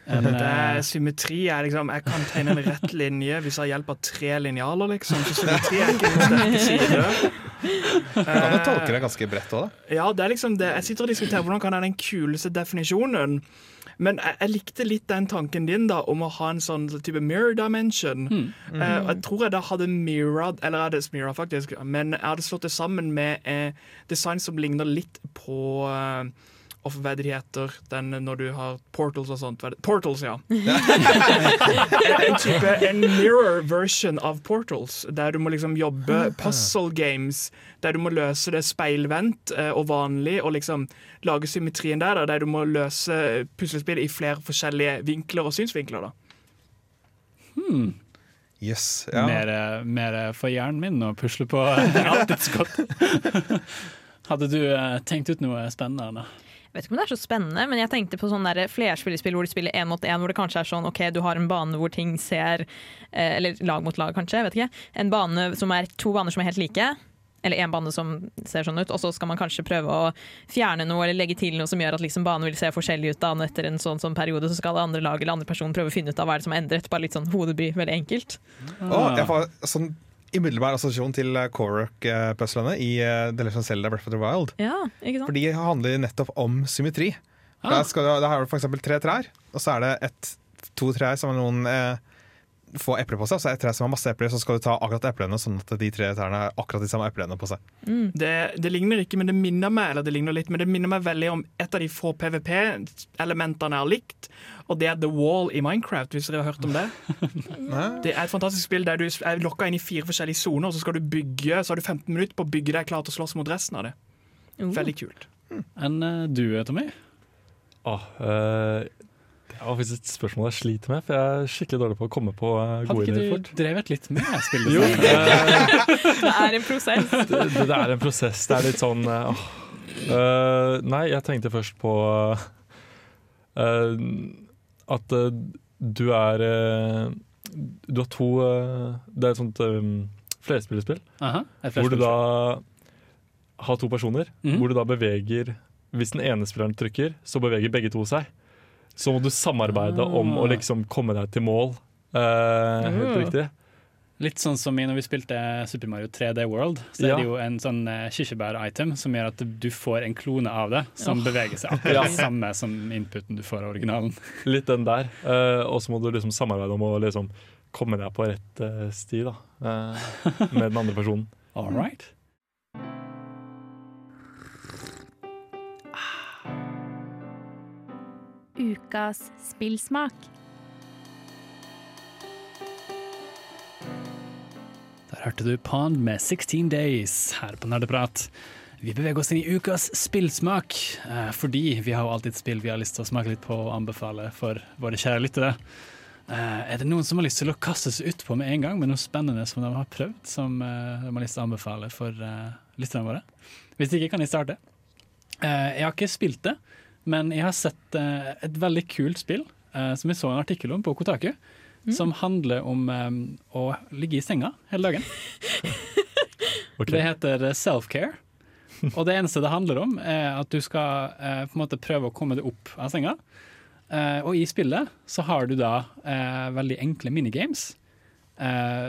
En, Det eh, er symmetri er liksom Jeg kan tegne en rett linje hvis jeg har hjelp av tre linjaler, liksom. Så symmetri er ikke min sterke side. Du tolker det ganske bredt òg, da. Ja, det er liksom det. Jeg sitter og diskuterer hvordan kan jeg den kuleste definisjonen. Men jeg, jeg likte litt den tanken din da om å ha en sånn type mirror dimension. Hmm. Eh, jeg tror jeg da hadde mirrored, eller jeg hadde smeared faktisk, men jeg hadde slått det sammen med eh, design som ligner litt på eh, Of hva er det de heter den når du har portals og sånt? Portals, ja. en, type en mirror version av Portals, der du må liksom jobbe puzzle games, der du må løse det speilvendt eh, og vanlig, og liksom lage symmetrien der, der du må løse puslespill i flere forskjellige vinkler og synsvinkler. da. Hmm. Yes, ja. Mer, mer for hjernen min å pusle på. Alltid så godt. Hadde du eh, tenkt ut noe spennende? Jeg vet ikke om det er så spennende, men jeg tenkte på sånn flerspillerspill hvor du spiller én mot én, hvor det kanskje er sånn OK, du har en bane hvor ting ser eh, Eller lag mot lag, kanskje. vet ikke. En bane som er to baner som er helt like. Eller én bane som ser sånn ut, og så skal man kanskje prøve å fjerne noe eller legge til noe som gjør at liksom banen vil se forskjellig ut. da, og Etter en sånn, sånn periode så skal andre lag eller andre person prøve å finne ut av hva er det som er endret. Bare litt sånn hodebry, veldig enkelt. Og jeg får sånn umiddelbar assosiasjon til Korok-puzzlene i eh, The Legend of Zelda Breath of the Wild. Ja, ikke sant? For de handler nettopp om symmetri. Ah. Der, skal du, der har du eksempel tre trær, og så er det et, to trær som er noen eh, få epler på seg, og så er et tre som har masse epler, så skal du ta akkurat eplene, sånn at de tre trærne har akkurat de samme eplene på seg. Det, det ligner ikke, men det minner meg eller det ligner litt, men det minner meg veldig om et av de få PVP-elementene jeg har likt, og det er The Wall i Minecraft, hvis dere har hørt om det. Det er et fantastisk spill der du er lokka inn i fire forskjellige soner, og så skal du bygge, så har du 15 minutter på å bygge deg klar til å slåss mot resten av det. Veldig kult. Enn eh, du, Tommy? Åh, eh, det var faktisk et spørsmål jeg sliter med, for jeg er skikkelig dårlig på å komme på eh, Hadde ikke du drevet litt med spillet? jo, Det er en prosess. det, det er en prosess. Det er litt sånn eh, åh. Eh, Nei, jeg tenkte først på eh, at eh, du er eh, Du har to eh, Det er et sånt um, flerspillerspill. Aha, Hvor du da har to personer. mm. Hvor du da beveger Hvis den ene spilleren trykker, så beveger begge to seg. Så må du samarbeide om å Ah. liksom komme deg til mål. Eh, helt riktig. Litt sånn som når vi spilte Super Mario 3D World, så Ja. er det jo en sånn eh, kirsebær-item som gjør at du får en klone av det, som Åh. beveger seg akkurat Ja. samme som inputen du får av originalen. Litt den der. Eh, og så må du liksom samarbeide om å liksom komme deg på rett eh, sti da, eh, med den andre personen. All right. Ukas spillsmak. Der hørte du Pond med 16 Days her på Nerdeprat. Vi beveger oss inn i ukas spillsmak, eh, fordi vi har jo alltid spill vi har lyst til å smake litt på og anbefale for våre kjære lyttere. Eh, er det noen som har lyst til å kaste seg utpå med en gang med noe spennende som de har prøvd, som eh, de har lyst til å anbefale for lytterne våre? Hvis ikke, kan jeg starte. Jeg har ikke spilt det, men jeg har sett eh, et veldig kult spill eh, som jeg så en artikkel om på Kotaku, som handler om eh, å ligge i senga hele dagen. Det heter eh, self-care. Og det eneste det handler om, er at du skal eh, på en måte prøve å komme deg opp av senga. Eh, og i spillet så har du da veldig enkle minigames.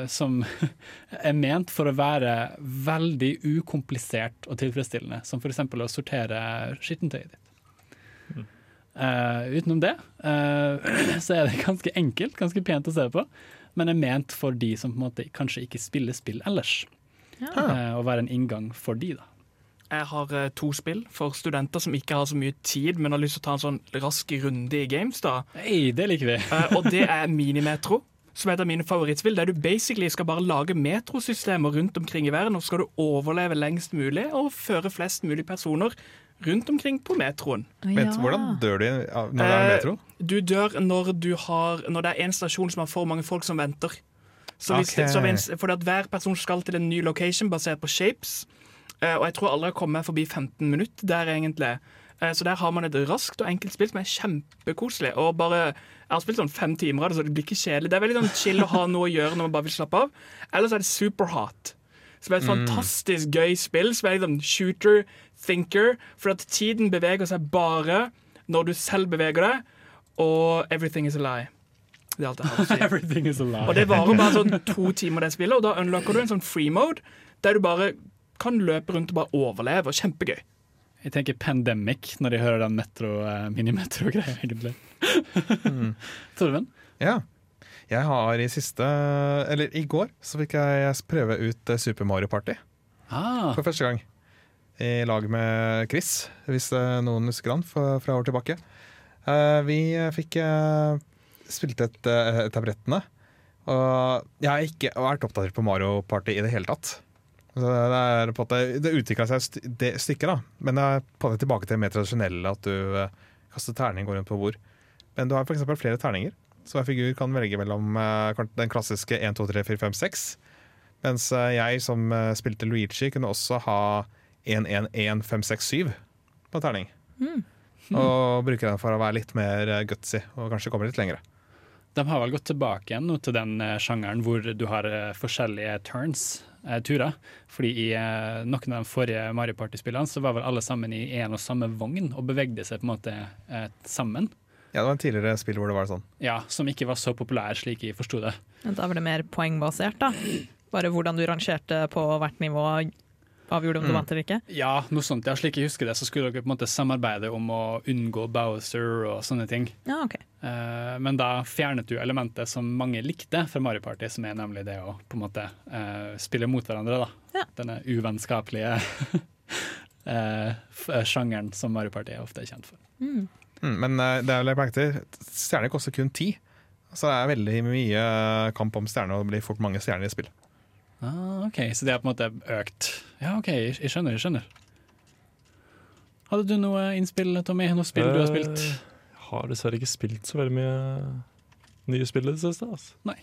som er ment for å være veldig ukomplisert og tilfredsstillende. Som f.eks. å sortere skittentøyet ditt. Eh, utenom det uh, så er det ganske enkelt, ganske pent å se på, men er ment for de som på en måte kanskje ikke spiller spill ellers. Eh, og være en inngang for de, da. Jeg har to spill for studenter som ikke har så mye tid, men har lyst til å ta en sånn rask runde i games. da. Hey, det liker vi. Og det er Minimetro, som er et av mine favorittspill. Der du basically skal bare lage metrosystemer rundt omkring i verden, og så skal du overleve lengst mulig og føre flest mulig personer rundt omkring på metroen. Vent, hvordan dør du når det er Eh, metro? Du dør når, du har, når det er en stasjon som har for mange folk som venter. Så hvis, okay. så hvis, fordi at Hver person skal til en ny location basert på shapes. Eh, og jeg tror aldri jeg kommer forbi 15 minutter der, egentlig. Eh, så der har man et raskt og enkelt spill som er kjempekoselig. Og bare, Jeg har spilt sånn fem timer av det, så det blir ikke kjedelig. Det er veldig sånn chill å ha noe å gjøre når man bare vil slappe av. Ellers er det Superhot. Som er et Mm. fantastisk gøy spill. Som er sånn shooter, thinker. For at tiden beveger seg bare når du selv beveger deg, og everything is a lie. Det er alt jeg har å si. Everything is a lie. Og det varer bare sånn to timer, det spillet, og da unlocker du en sånn free mode, der du bare kan løpe rundt og bare overleve. og Kjempegøy. Jeg tenker Pandemic når jeg hører den metro, eh, minimetro-greia, egentlig. Mm. Torven? Ja. Jeg har i siste Eller i går så fikk jeg prøve ut eh, Super Mario Party Ah, for første gang. I lag med Chris, hvis eh, noen husker han fra, år tilbake. Eh, vi fikk uh, spilt et, eh, et av brettene. Og jeg har ikke vært oppdatert på Mario Party i det hele tatt. Så det er på en måte, det utvikla seg st det stykket, da. Men det er på en måte tilbake til det mer tradisjonelle, at du eh, kaster terning, går rundt på bord. Men du har f.eks. flere terninger, så hver figur kan velge mellom eh, den klassiske 1, 2, 3, 4, 5, 6. Mens eh, jeg som eh, spilte Luigi, kunne også ha 1, 1, 1, 5, 6, 7 på terning. Mm. Og bruke den for å være litt mer gutsy og kanskje komme litt lengre. De har vel gått tilbake igjen nå til den sjangeren hvor du har forskjellige turns, eh, turer. Fordi i eh, noen av de forrige Mario Party-spillene så var vel alle sammen i en og samme vogn og bevegde seg på en måte eh, sammen. Ja, Det var en tidligere spill hvor det var sånn. Ja, Som ikke var så populær, slik jeg forsto det. Men Da var det mer poengbasert, da. Bare hvordan du rangerte på hvert nivå avgjorde om du Mm. vant eller ikke. Ja, noe sånt. Ja, slik jeg husker det, så skulle dere på en måte samarbeide om å unngå Bowser og sånne ting. Ja, ok. Eh, men da fjernet du elementet som mange likte fra Mario Party, som er nemlig det å på en måte eh, spille mot hverandre. da. Denne uvennskapelige eh, eh, sjangeren som Mario Party er ofte er kjent for. Mm. Mm, men eh, det er vel merke til, stjerner koster kun ti. Så det er veldig mye eh, kamp om stjerner, og det blir fort mange stjerner i spill. Ah, ok, Så det er på en måte økt. Ja, OK, jeg, jeg skjønner. jeg skjønner. Hadde du noe innspill, Tommy? Noe spill du har spilt? Eh, Jeg har dessverre ikke spilt så veldig mye nye spill i det siste. Altså. Nei.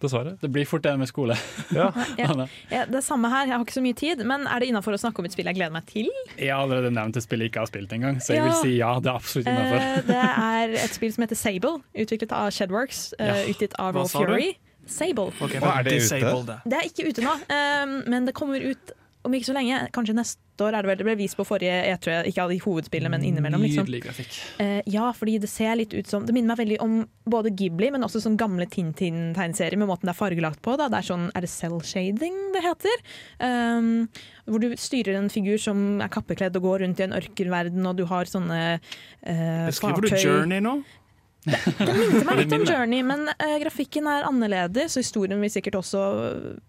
Dessverre. Det blir fort det med skole. Ja. Ja, ja, det samme her, jeg har ikke så mye tid, men er det innafor å snakke om et spill jeg gleder meg til? Jeg har allerede nevnt et spill jeg ikke har spilt engang, så jeg Ja. vil si ja. Det er absolutt innafor. Eh, det er et spill som heter Sable, utviklet av Shedworks, eh, Ja. utgitt av Roll Fury. du? Sable. Okay, Hva er det ute? Det er ikke ute nå, eh, men det kommer ut om ikke så lenge. Kanskje neste år er det vel. Det ble vist på forrige E3, ikke av de hovedspillene, men innimellom. liksom. Nydelig grafikk. Eh, ja, fordi det ser litt ut som Det minner meg veldig om både Ghibli, men også sånn gamle Tintin-tegneserier med måten det er fargelagt på. Da. Det er sånn, er det cell shading det heter? Um, hvor du styrer en figur som er kappekledd og går rundt i en ørkenverden, og du har sånne eh, Beskriver du Journey nå? Det minte meg litt om. Journey, men uh, grafikken er annerledes, og historien vil sikkert også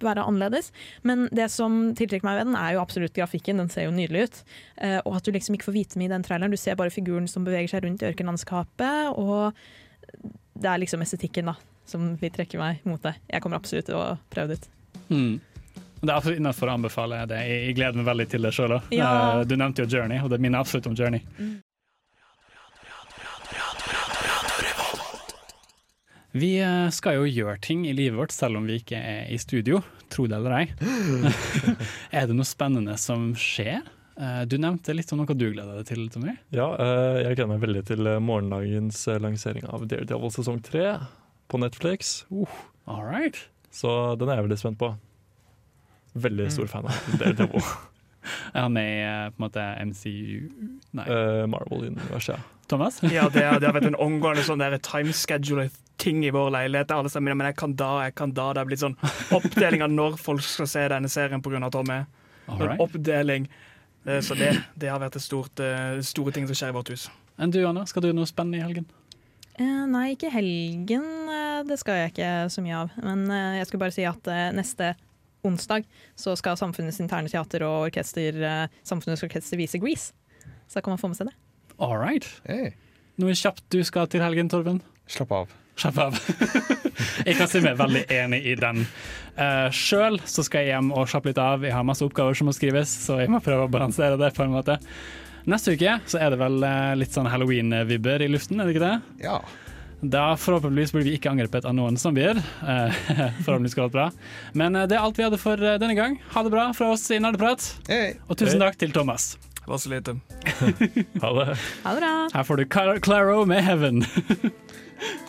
være annerledes. Men det som tiltrekker meg ved den, er jo absolutt grafikken. Den ser jo nydelig ut. Uh, og at du liksom ikke får vite mye i den traileren. Du ser bare figuren som beveger seg rundt i ørkenlandskapet, og det er liksom estetikken da, som vil trekke meg mot det. Jeg kommer absolutt til å prøve det ut. Mm. Det er absolutt Innenfor å anbefale det. Jeg gleder meg veldig til det sjøl. Ja. Du nevnte jo Journey, og det minner absolutt om Journey. Vi eh, skal jo gjøre ting i livet vårt selv om vi ikke er i studio, tro det eller ei. er det noe spennende som skjer? Eh, Du nevnte litt om noe du gleder deg til, Tommy. Ja, eh, jeg gleder meg veldig til morgendagens lansering av Daredevil sesong tre på Netflix. Uh. All right. Så den er jeg veldig spent på. Veldig stor fan av Daredevil. Er han med i på en måte MCU? Nei. Marvel-universet, ja. Thomas? Ja, det, har- det en omgående sånn der time schedule-ting i vår leilighet. Alle sammen, men jeg kan da, jeg kan da. Det har blitt sånn oppdeling av når folk skal se denne serien pga. Tommy. Right. Oppdeling. Eh, Så det, det har vært et stort, eh, store ting som skjer i vårt hus. Enn du, Anna? Skal du gjøre noe spennende i helgen? Eh, nei, ikke helgen. eh, det skal jeg ikke så mye av. Men jeg skulle bare si at neste onsdag så skal Samfunnets interne teater og orkester, Samfunnets orkester vise Grease. Så da kan man få med seg det. All right. Hey. Noe kjapt du skal til helgen, Torben? Slapp av. Slapp av. jeg kan si meg veldig enig i den. Uh, Sjøl så skal jeg hjem og slappe litt av. Jeg har masse oppgaver som må skrives, så jeg må prøve å balansere det på en måte. Neste uke så er det vel eh, litt sånn halloween-vibber i luften, er det ikke det? Ja. Da forhåpentligvis blir vi ikke angrepet av noen zombier. Eh, forhåpentligvis går alt bra. Men eh, det er alt vi hadde for eh, denne gang. Ha det bra fra oss i Nerdeprat. Hey. Og tusen hey. takk til Thomas. Det var så lite. Ha det. Ha det bra! Her får du Claro med Heaven.